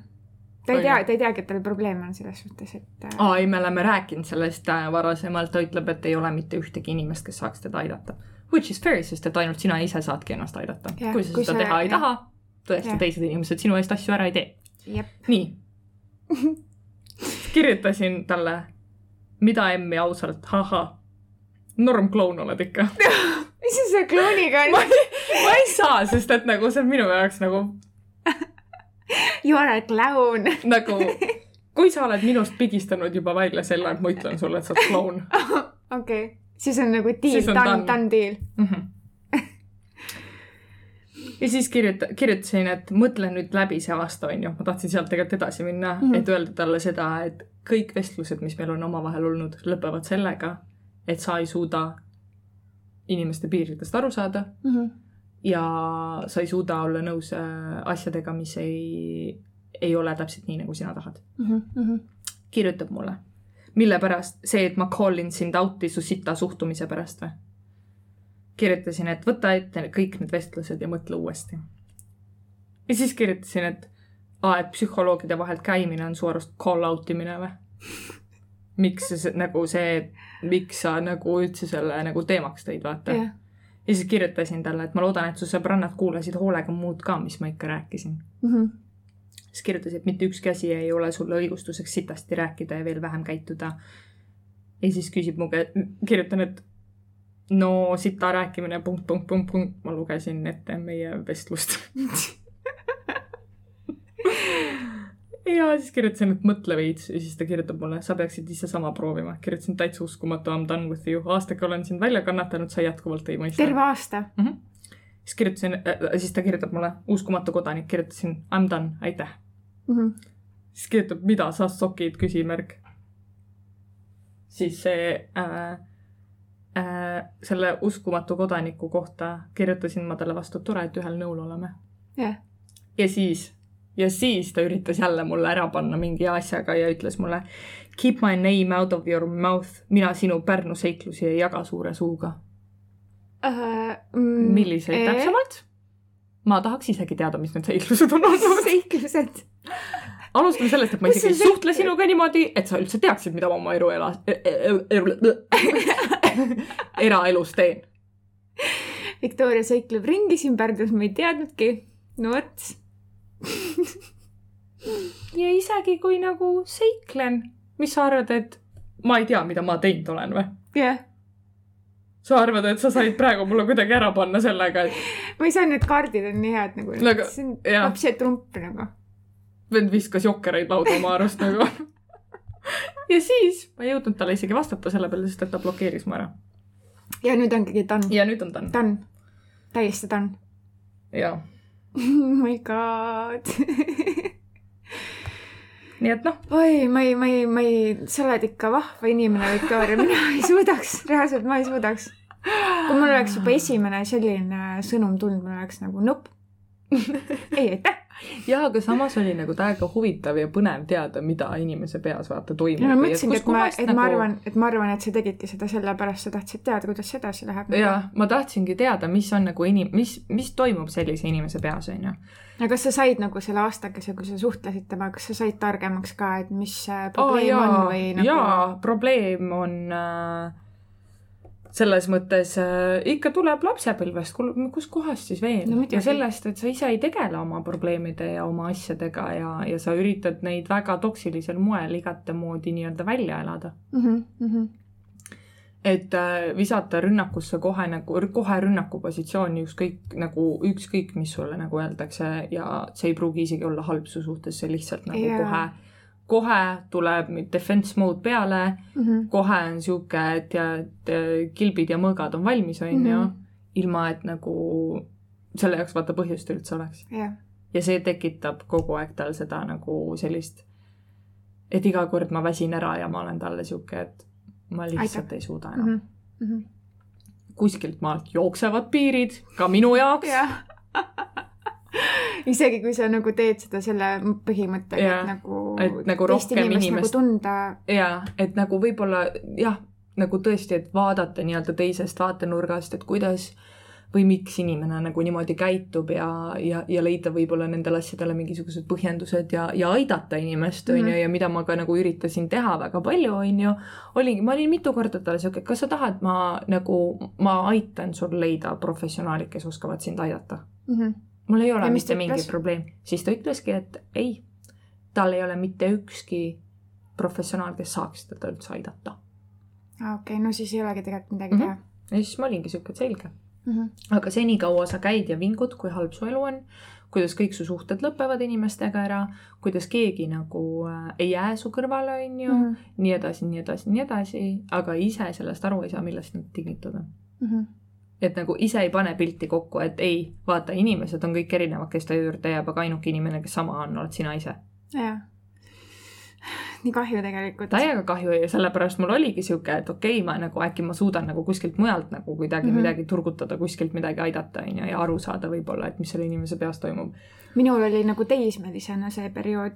ta ei tea ta ei teagi, et tal probleem on selles suhtes, et äh, aa ei, me oleme rääkinud sellest äh, varasemalt, ta ütleb, et ei ole mitte ühtegi inimest, kes saaks teda aidata. Which is fair, sest et ainult sina ise saadki ennast aidata. Kui sa kui seda sa- teha ei jah. taha, tõesti teised inimesed sinu eest asju ära ei tee. nii. kirjutasin talle, mida emmi ausalt, ahah. normkloun oled ikka. mis see selle klouniga on? ma ei saa, sest et nagu see on minu jaoks nagu, You are a clown. nagu kui sa oled minust pigistanud juba välja selle, et ma ütlen sulle, et sa oled kloun okei, siis on nagu deal done. done deal. mm. -hmm. Ja siis kirjuta-, kirjutasin, et mõtle nüüd läbi see aasta, onju. ma tahtsin sealt tegelikult edasi minna mm. -hmm. et öelda talle seda, et kõik vestlused, mis meil on omavahel olnud, lõpevad sellega, et sa ei suuda inimeste piiridest aru saada Mhm. ja sa ei suuda olla nõus äh, asjadega, mis ei, ei ole täpselt nii, nagu sina tahad. Mhm, kirjutab mulle. mille pärast, see, et ma call in sind out'i su sita suhtumise pärast või? kirjutasin, et võta ette kõik need vestlused ja mõtle uuesti. ja siis kirjutasin, et aa, et psühholoogide vahelt käimine on su arust call out imine või? miks see nagu see, miks sa nagu üldse selle nagu teemaks tõid, vaata. jah, ja siis kirjutasin talle, et ma loodan, et su sõbrannad kuulasid hoolega muud ka, mis ma ikka rääkisin. Mhm. siis kirjutasin, et mitte ükski asi ei ole sulle õigustuseks sitasti rääkida ja veel vähem käituda. ja siis küsib mu käest, kirjutan, et no sita rääkimine, punkt, punkt, punkt, punkt, ma lugesin ette meie vestlust. ja siis kirjutasin, et mõtle veits ja siis ta kirjutab mulle, sa peaksid ise sama proovima. kirjutasin täitsa uskumatu, I m done with you. aastaga olen sind välja kannatanud, sa jätkuvalt ei mõista. terve aasta. siis kirjutasin äh,, siis ta kirjutab mulle, uskumatu kodanik, kirjutasin I m done, aitäh. Mhm. siis kirjutab, mida sa sokid, küsimärk. siis see äh, äh, selle uskumatu kodaniku kohta kirjutasin ma talle vastu, tore, et ühel nõul oleme. jah, ja siis, ja siis ta üritas jälle mulle ära panna mingi asjaga ja ütles mulle keep my name out of your mouth, mina sinu Pärnu seiklusi ei jaga suure suuga. mm, milliseid täpsemalt? ma tahaks isegi teada, mis need seiklused on olnud. seiklused. alustame sellest, et ma isegi ei suhtle sinuga niimoodi, et sa üldse teaksid, mida ma oma elu elas, eraelus teen. Victoria seikleb ringi siin Pärnus, ma ei teadnudki. no vot. ja isegi kui nagu seiklen, mis sa arvad, et ma ei tea, mida ma teinud olen või? jah, sa arvad, et sa said praegu mulle kuidagi ära panna sellega, et ma ei saa, need kaardid on nii head nagu Nagu-, see on lapse trump nagu. vend viskas jokkereid lauda oma arust nagu. ja siis ma ei jõudnud talle isegi vastata selle peale, sest et ta blokeeris mu ära. ja nüüd ongi done, ja nüüd on ta. done, täiesti done. jaa, oh my god nii et noh, oi, ma ei, ma ei, ma ei, sa oled ikka vahva inimene, Victoria, mina ei suudaks, reaalselt ma ei suudaks. kui mul oleks juba esimene selline sõnum tulnud, mul oleks nagu nope. ei, aitäh. jaa, aga samas oli nagu täiega huvitav ja põnev teada, mida inimese peas vaata toimub. ja ma mõtlesingi, et ma, et nagu... ma arvan, et ma arvan, et sa tegidki seda sellepärast, sa tahtsid teada, kuidas see edasi läheb. jaa, ma tahtsingi teada, mis on nagu inim-, mis, mis toimub sellise inimese peas, onju. aga kas sa said nagu selle aastakese, kui sa suhtlesid temaga, kas sa said targemaks ka, et mis see probleem oh, on või nagu? jaa, probleem on äh, selles mõttes äh, ikka tuleb lapsepõlvest, kus kohast siis veel No ja sellest, et sa ise ei tegele oma probleemide ja oma asjadega ja, ja sa üritad neid väga toksilisel moel igatemoodi nii-öelda välja elada. mm. -hmm. et äh, visata rünnakusse kohe nagu, kohe rünnakupositsiooni ükskõik nagu ükskõik, mis sulle nagu öeldakse ja see ei pruugi isegi olla halb su suhtes, see lihtsalt nagu yeah. kohe, kohe tuleb defense mode peale Mm -hmm. kohe on sihuke, et ja et äh, kilbid ja mõõgad on valmis, onju Mhm., ilma et nagu selle jaoks vaata põhjust üldse oleks. jah, ja see tekitab kogu aeg tal seda nagu sellist, et iga kord ma väsin ära ja ma olen talle sihuke, et ma lihtsalt Aitäh. ei suuda enam mm. mm. -hmm. kuskilt maalt jooksevad piirid ka minu jaoks. jah, isegi kui sa nagu teed seda selle põhimõttega, Jaa, et nagu et nagu teist rohkem inimest inimest- nagu tunda ja et nagu võib-olla jah, nagu tõesti, et vaadata nii-öelda teisest vaatenurgast, et kuidas või miks inimene nagu niimoodi käitub ja, ja, ja leida võib-olla nendele asjadele mingisugused põhjendused ja, ja aidata inimest, on ju, Mhm. ja mida ma ka nagu üritasin teha väga palju, on ju, oligi, ma olin mitu korda talle sihuke, kas sa tahad, ma nagu, ma aitan sul leida professionaali, kes oskavad sind aidata mm. -hmm. Mul ei ole Ja mitte mingi ütles? probleem. siis ta ütleski, et ei, tal ei ole mitte ükski professionaal, kes saaks teda üldse aidata. okei okay,, no siis ei olegi tegelikult midagi Mhm. teha ja siis ma olingi sihuke, et selge. mm. -hmm. aga senikaua sa käid ja vingud, kui halb su elu on, kuidas kõik su suhted lõpevad inimestega ära, kuidas keegi nagu äh, ei jää su kõrvale, on ju mm, Mhm. -hmm. nii edasi, nii edasi, nii edasi, aga ise sellest aru ei saa, millest need tingitud on. Mm -hmm. Et nagu ise ei pane pilti kokku, et ei, vaata, inimesed on kõik erinevad, kes ta juurde jääb, aga ainuke inimene, kes sama on, oled sina ise jah. nii kahju tegelikult. täiega kahju ja sellepärast mul oligi sihuke, et okei okay,, ma nagu äkki ma suudan nagu kuskilt mujalt nagu kuidagi mm. -hmm. midagi turgutada, kuskilt midagi aidata, on ju, ja aru saada võib-olla, et mis selle inimese peas toimub. minul oli nagu teismelisena see periood.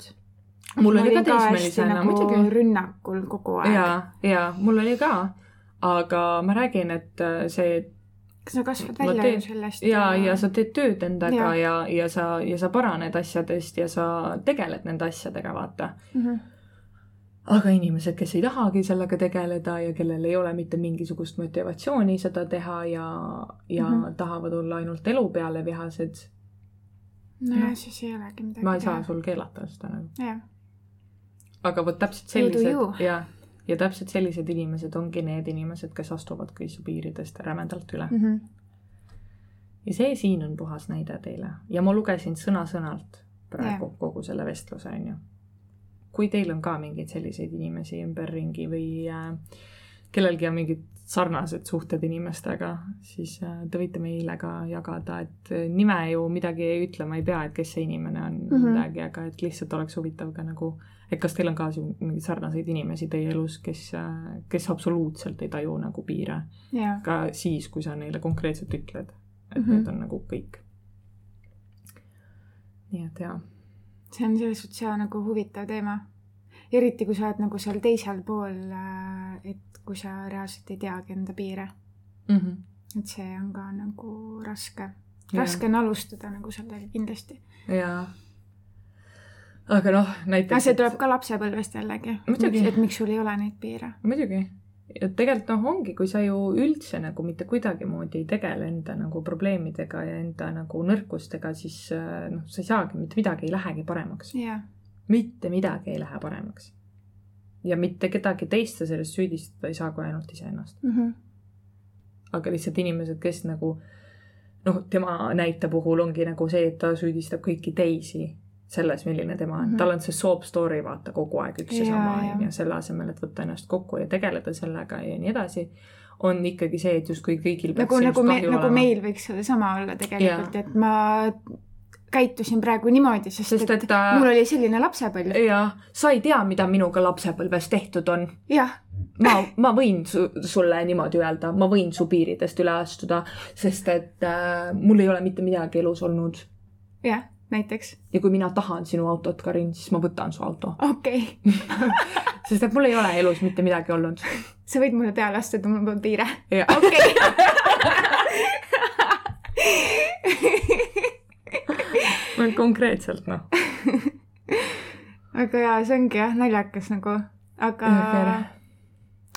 Mul oli ka teismelisena, nagu muidugi. rünnakul kogu aeg. ja, ja mul oli ka, aga ma räägin, et äh, see kas sa kasvad välja teen- sellest ja, ja sa teed tööd endaga ja, Ja. ja, sa, ja sa paraned asjadest ja sa tegeled nende asjadega, vaata mm. -hmm. aga inimesed, kes ei tahagi sellega tegeleda ja kellel ei ole mitte mingisugust motivatsiooni seda teha ja, ja mm. -hmm. tahavad olla ainult elu peale vihased, nojah Noh., siis ei olegi midagi ma ei saa sul keelata seda nagu. aga vot täpselt sellised ja, ja täpselt sellised inimesed ongi need inimesed, kes astuvad kõik su piiridest rämedalt üle mm. -hmm. ja see siin on puhas näide teile ja ma lugesin sõna-sõnalt praegu Jah. kogu selle vestluse, on ju. kui teil on ka mingeid selliseid inimesi ümberringi või äh, kellelgi on mingid sarnased suhted inimestega, siis äh, te võite meile ka jagada, et äh, nime ju midagi ei ütle, ma ei pea, et kes see inimene on mm. -hmm. midagi, aga et lihtsalt oleks huvitav ka nagu, et kas teil on ka siin mingeid sarnaseid inimesi teie elus, kes, kes absoluutselt ei taju nagu piire, ja, ka siis, kui sa neile konkreetselt ütled, et mm. -hmm. need on nagu kõik. nii et jaa, see on selles suhtes hea nagu huvitav teema. eriti kui sa oled nagu seal teisel pool, et kui sa reaalselt ei teagi enda piire, mm. -hmm. et see on ka nagu raske. Jaa. raske on alustada nagu sellega kindlasti. jaa. Aga noh, näiteks. aga see tuleb ka lapsepõlvest jällegi. Et miks sul ei ole neid piire. muidugi. ja tegelikult noh, ongi, kui sa ju üldse nagu mitte kuidagimoodi ei tegele enda nagu probleemidega ja enda nagu nõrkustega, siis äh, noh, sa ei saagi mitte midagi, ei lähegi paremaks. jah, mitte midagi ei lähe paremaks. ja mitte kedagi teist sa sellest süüdistada ei saa kui ainult iseennast. Mhm. aga lihtsalt inimesed, kes nagu noh, tema näite puhul ongi nagu see, et ta süüdistab kõiki teisi selles, milline tema on mm. -hmm. tal on see soap story vaata kogu aeg üks ja Jaa, sama on ju, selle asemel, et võtta ennast kokku ja tegeleda sellega ja nii edasi, on ikkagi see, et justkui kõigil peaks nagu, nagu me, nagu olema. meil võiks sedasama olla tegelikult, et ma käitusin praegu niimoodi, sest, sest et, et ta mul oli selline lapsepõlv. ja sa ei tea, mida minuga lapsepõlves tehtud on jah, ma, ma võin su, sulle niimoodi öelda, ma võin su piiridest üle astuda, sest et äh, mul ei ole mitte midagi elus olnud jah, näiteks. ja kui mina tahan sinu autot, Karin, siis ma võtan su auto, okei okay. sest et mul ei ole elus mitte midagi olnud. sa võid mulle peale astuda, mul pole piire. okei. konkreetselt noh. aga jaa, see ongi jah naljakas nagu, aga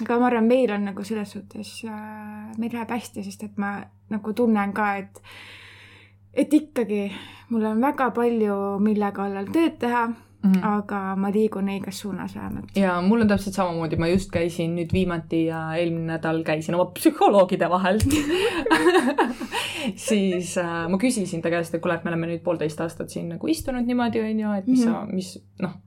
aga ma arvan, meil on nagu selles suhtes äh,, meil läheb hästi, sest et ma nagu tunnen ka, et et ikkagi mul on väga palju, mille kallal tööd teha, aga ma liigun õiges suunas vähemalt. ja mul on täpselt samamoodi, ma just käisin nüüd viimati ja eelmine nädal käisin oma psühholoogide vahel siis äh, ma küsisin ta käest, et kuule, et me oleme nüüd poolteist aastat siin nagu istunud niimoodi, on ju, et mis sa, mis noh,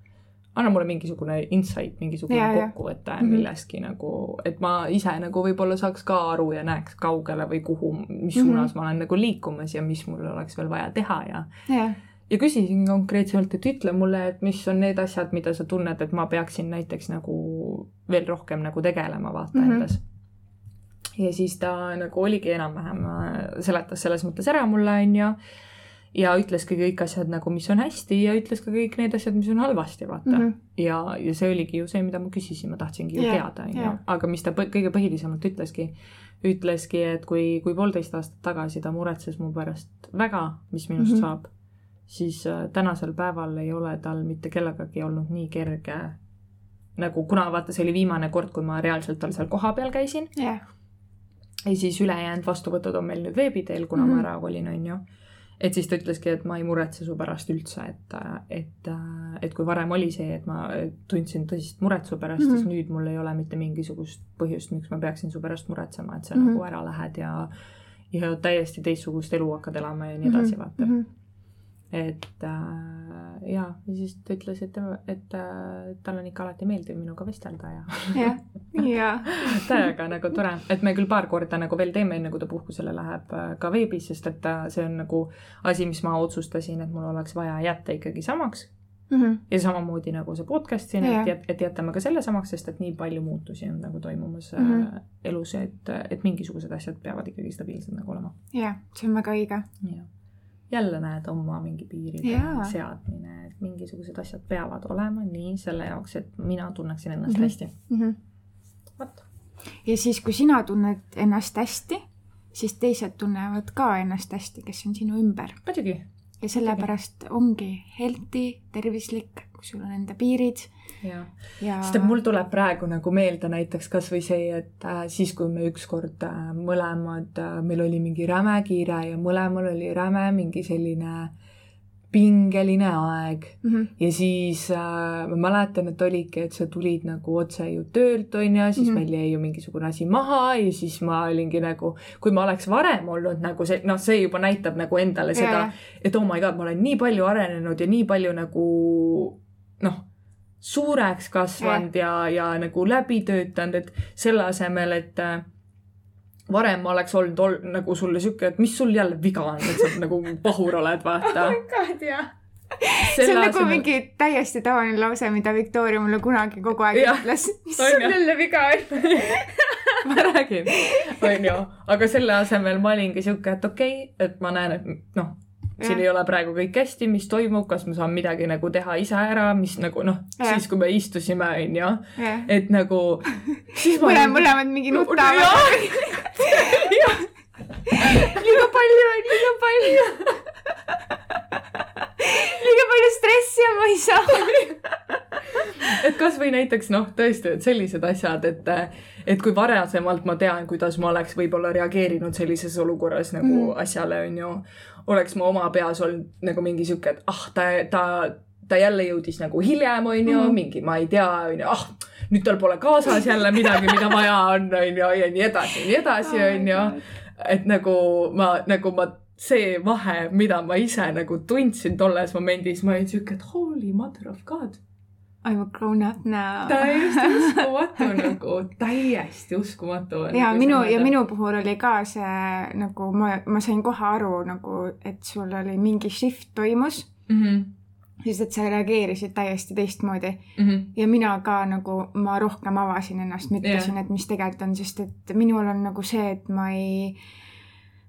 anna mulle mingisugune insight, mingisugune kokkuvõte Mhm. millestki nagu, et ma ise nagu võib-olla saaks ka aru ja näeks kaugele või kuhu, mis Mhm. suunas ma olen nagu liikumas ja mis mul oleks veel vaja teha ja jah, ja küsisin konkreetselt, et ütle mulle, et mis on need asjad, mida sa tunned, et ma peaksin näiteks nagu veel rohkem nagu tegelema vaata mm. -hmm. endas. ja siis ta nagu oligi enam-vähem, seletas selles mõttes ära mulle, onju. Ja ütles ka kõik asjad nagu, mis on hästi ja ütles ka kõik need asjad, mis on halvasti, vaata mm. Mhm. -hmm. ja, ja see oligi ju see, mida ma küsisin, ma tahtsingi ju Jah, teada, onju aga mis ta põ- kõige põhilisemalt ütleski, ütleski, et kui, kui poolteist aastat tagasi ta muretses mu pärast väga, mis minust mm Mhm. -hmm. saab, siis äh, tänasel päeval ei ole tal mitte kellegagi olnud nii kerge nagu, kuna vaata, see oli viimane kord, kui ma reaalselt tal seal kohapeal käisin jah, ja siis ülejäänud vastuvõtud on meil nüüd veebi teel, kuna mm Mhm. -hmm. ma ära kolin, onju. Et siis ta ütleski, et ma ei muretse su pärast üldse, et, et, et kui varem oli see, et ma tundsin tõsist muret su pärast mm, -hmm. siis Mhm. nüüd mul ei ole mitte mingisugust põhjust, miks ma peaksin su pärast muretsema, et sa mm -hmm. nagu ära lähed ja ja täiesti teistsugust elu hakkad elama ja nii edasi, vaata mm. -hmm. Et äh, ja, ja siis ta ütles, et, et äh, tal on ikka alati meeldiv minuga vestelda ja jah, ja, täiega nagu tore, et me küll paar korda nagu veel teeme, enne kui ta puhkusele läheb äh, ka veebis, sest et äh, see on nagu asi, mis ma otsustasin, et mul oleks vaja jätta ikkagi samaks Mhm. ja samamoodi nagu see podcast siin, et Jah. et jätame ka selle samaks, sest et nii palju muutusi on nagu toimumas mm. -hmm. elus, et, et mingisugused asjad peavad ikkagi stabiilsed nagu olema. ja see on väga õige. jah, jälle näed oma mingi piiride Jaa. seadmine, et mingisugused asjad peavad olema nii selle jaoks, et mina tunneksin ennast Mhm. hästi. vot, ja siis, kui sina tunned ennast hästi, siis teised tunnevad ka ennast hästi, kes on sinu ümber muidugi ja sellepärast ongi healthy, tervislik, kui sul on enda piirid. Jah ja sest et mul tuleb praegu nagu meelde näiteks kasvõi see, et äh, siis, kui me ükskord äh, mõlemad äh,, meil oli mingi räme kiire ja mõlemal oli räme mingi selline pingeline aeg mm. -hmm. ja siis äh, ma mäletan, et oligi, et sa tulid nagu otse ju töölt onju, siis mm. -hmm. meil jäi ju mingisugune asi maha ja siis ma olingi nagu, kui ma oleks varem olnud nagu see, noh, see juba näitab nagu endale seda Jaa. et oh my god, ma olen nii palju arenenud ja nii palju nagu noh, suureks kasvanud ja, ja nagu läbi töötanud, et selle asemel, et äh, varem ma oleks olnud ol, nagu sulle sihuke, et mis sul jälle viga on, et sa nagu pahur oled, vaata. God, jah. see on nagu mingi täiesti tavaline lause, mida Victoria mulle kunagi kogu aeg Jah, ütles. mis on sul jälle viga on? ma räägin, onju, aga selle asemel ma olingi sihuke, et okei okay,, et ma näen, et noh, siin ei ole praegu kõik hästi, mis toimub, kas ma saan midagi nagu teha ise ära, mis nagu noh, siis kui me istusime, onju, et nagu. mõlemad, mõlemad mingi nutavad. liiga palju on, liiga palju. liiga palju stressi on, ma ei saa. et kasvõi näiteks noh, tõesti, et sellised asjad, et, et kui varasemalt ma tean, kuidas ma oleks võib-olla reageerinud sellises olukorras nagu mm. asjale onju, oleks ma oma peas olnud nagu mingi sihuke, et ah, ta, ta, ta jälle jõudis nagu hiljem onju Mhm. mingi, ma ei tea, onju, ah nüüd tal pole kaasas jälle midagi, mida vaja on, onju, ja nii edasi ja nii edasi, onju. et nagu ma, nagu ma, see vahe, mida ma ise nagu tundsin tolles momendis, ma olin sihuke, et holy mother of god I m a grown up now. täiesti uskumatu nagu, täiesti uskumatu. ja minu ja minu puhul oli ka see nagu ma, ma sain kohe aru nagu, et sul oli mingi shift toimus, mm. -hmm. sest et sa reageerisid täiesti teistmoodi Mm -hmm. ja mina ka nagu, ma rohkem avasin ennast, Jah. yeah., et mis tegelikult on, sest et minul on nagu see, et ma ei,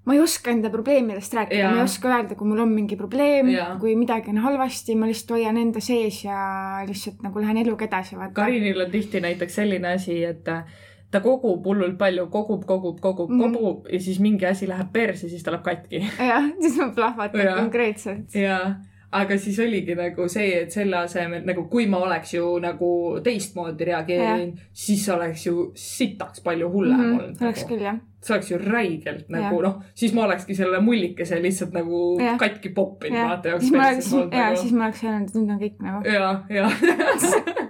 ma ei oska enda probleemidest rääkida yeah., ma ei oska öelda, kui mul on mingi probleem yeah., kui midagi on halvasti, ma lihtsalt hoian enda sees ja lihtsalt nagu lähen eluga edasi. Karinil on tihti näiteks selline asi, et ta kogub hullult palju, kogub, kogub, kogub mm. -hmm. kogub ja siis mingi asi läheb perse, siis ta läheb katki. jah, siis ma plahvatan konkreetselt. ja, aga siis oligi nagu see, et selle asemel nagu, kui ma oleks ju nagu teistmoodi reageerinud, siis oleks ju sitaks palju hullem mm -hmm. olnud oleks nagu. küll jah. See oleks ju räigelt nagu Jah. noh, siis ma olekski selle mullikese lihtsalt nagu Jah. katki poppinud, jah vaata. siis ma oleks, ja siis ma oleks öelnud, et nüüd on kõik nagu ja, ja.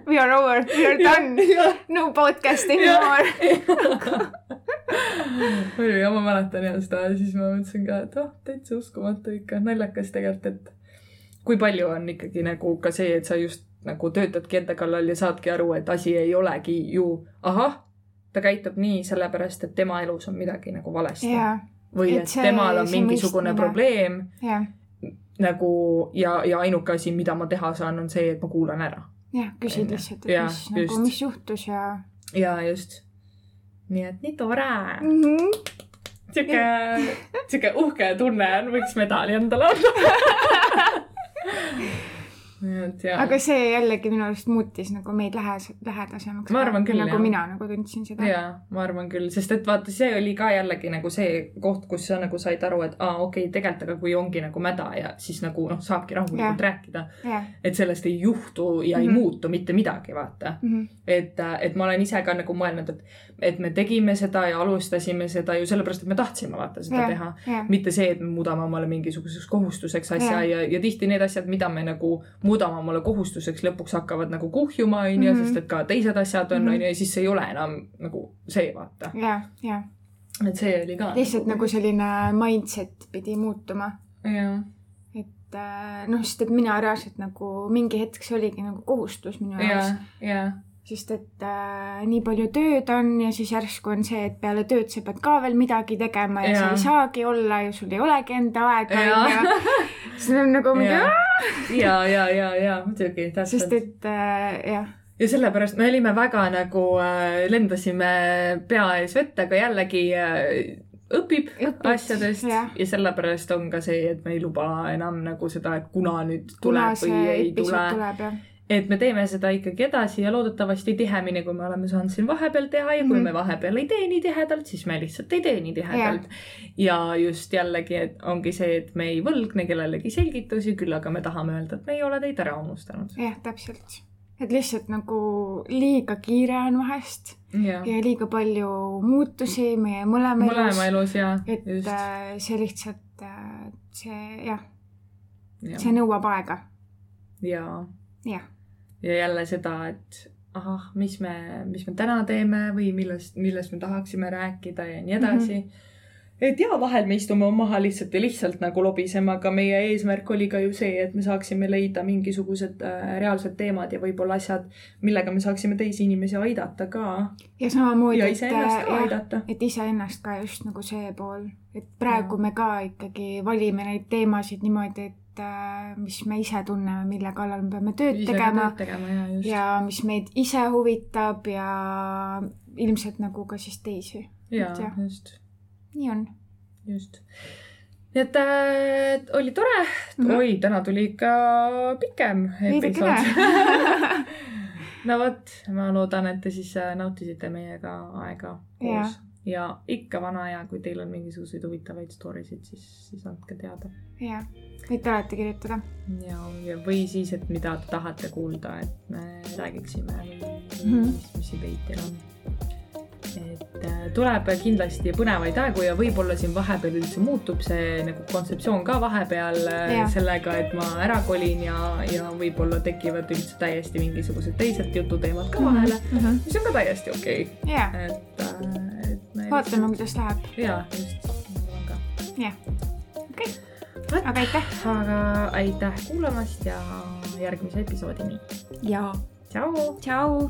we are over, we are done, no podcast anymore. oli ja ma mäletan ja seda ja siis ma mõtlesin ka, et oh, täitsa uskumatu ikka, naljakas tegelikult, et kui palju on ikkagi nagu ka see, et sa just nagu töötadki enda kallal ja saadki aru, et asi ei olegi ju ahah, ta käitub nii sellepärast, et tema elus on midagi nagu valesti jaa, või et et see- temal on mingisugune mõistmine. probleem jah, nagu ja, ja ainuke asi, mida ma teha saan, on see, et ma kuulan ära. jah, küsid lihtsalt, et Jah, mis nagu, mis juhtus ja ja just. nii et nii tore. mm. -hmm. sihuke, sihuke uhke tunne on, võiks medali endale anda. aga see jällegi minu arust muutis nagu meid lähes-, lähedasemaks. Ma arvan küll, nagu jah. mina nagu tundsin seda. jaa, ma arvan küll, sest et vaata, see oli ka jällegi nagu see koht, kus sa nagu said aru, et aa, okei okay,, tegelikult aga kui ongi nagu mäda ja siis nagu noh, saabki rahulikult Jah. rääkida, et sellest ei juhtu ja ei Mhm. muutu mitte midagi, vaata. et, et ma olen ise ka nagu mõelnud, et, et me tegime seda ja alustasime seda ju sellepärast, et me tahtsime vaata seda Jah, teha. mitte see, et me muudame omale mingisuguseks kohustuseks asja Jah. ja, ja tihti need asjad, mida me nagu muudame omale kohustuseks, lõpuks hakkavad nagu kuhjuma, onju, Mhm. sest et ka teised asjad on, Mhm. onju, ja siis see ei ole enam nagu see, vaata. jah, jah. et see oli ka. lihtsalt nagu selline mindset pidi muutuma. jah, et äh, noh, sest et mina reaalselt nagu mingi hetk see oligi nagu kohustus minu jaoks ja, ja, sest et äh, nii palju tööd on ja siis järsku on see, et peale tööd sa pead ka veel midagi tegema ja, ja sa ei saagi olla ja sul ei olegi enda aega onju. siis on nagu mingi, ja, ja, ja, ja muidugi, sest täpselt. et äh, jah, ja sellepärast me olime väga nagu äh,, lendasime pea ees vette, aga jällegi äh, õpib Õpid, asjadest ja. ja sellepärast on ka see, et me ei luba enam nagu seda, et kuna nüüd kuna tuleb või see ei tule. tuleb jah. Et me teeme seda ikkagi edasi ja loodetavasti tihemini, kui me oleme saanud siin vahepeal teha ja kui Mhm. me vahepeal ei tee nii tihedalt, siis me lihtsalt ei tee nii tihedalt. ja just jällegi, et ongi see, et me ei võlgne kellelegi selgitusi, küll aga me tahame öelda, et me ei ole teid ära unustanud. jah, täpselt. et lihtsalt nagu liiga kiire on vahest ja ja liiga palju muutusi meie mõlema, mõlema elus ja et just äh, see lihtsalt, see jah, ja, see nõuab aega. ja jah, ja jälle seda, et ahah, mis me, mis me täna teeme või millest, millest me tahaksime rääkida ja nii edasi mm. -hmm. et ja vahel me istume maha lihtsalt ja lihtsalt nagu lobiseme, aga meie eesmärk oli ka ju see, et me saaksime leida mingisugused äh, reaalsed teemad ja võib-olla asjad, millega me saaksime teisi inimesi aidata ka ja samamoodi, ja et iseennast aidata. et iseennast ka just nagu see pool, et praegu Jaa. me ka ikkagi valime neid teemasid niimoodi, et äh, mis me ise tunneme, mille kallal me peame tööd tegema tegema ja ja mis meid ise huvitab ja ilmselt nagu ka siis teisi. ja et jah. just, nii on. just. nii et äh, oli tore mm. -hmm. oi, täna tuli ikka pikem episood. no vot, ma loodan, et te siis äh, nautisite meiega aega koos Jah. ja ikka vana aja, kui teil on mingisuguseid huvitavaid story sid, siis, siis andke teada. jah, võite alati kirjutada. ja, ja, või siis, et mida te tahate kuulda, et me räägiksime või Mhm. mis, mis ideid teil on. et äh, tuleb kindlasti põnevaid aegu ja võib-olla siin vahepeal üldse muutub see nagu kontseptsioon ka vahepeal äh, Jah. sellega, et ma ära kolin ja, ja võib-olla tekivad üldse täiesti mingisugused teised jututeemad ka vahele, mis on ka täiesti okei okay.. et, et me. vaatame, kuidas läheb. ja just, jah, okei, aga aitäh. aga aitäh kuulamast ja järgmise episoodini. ja tšau. tšau.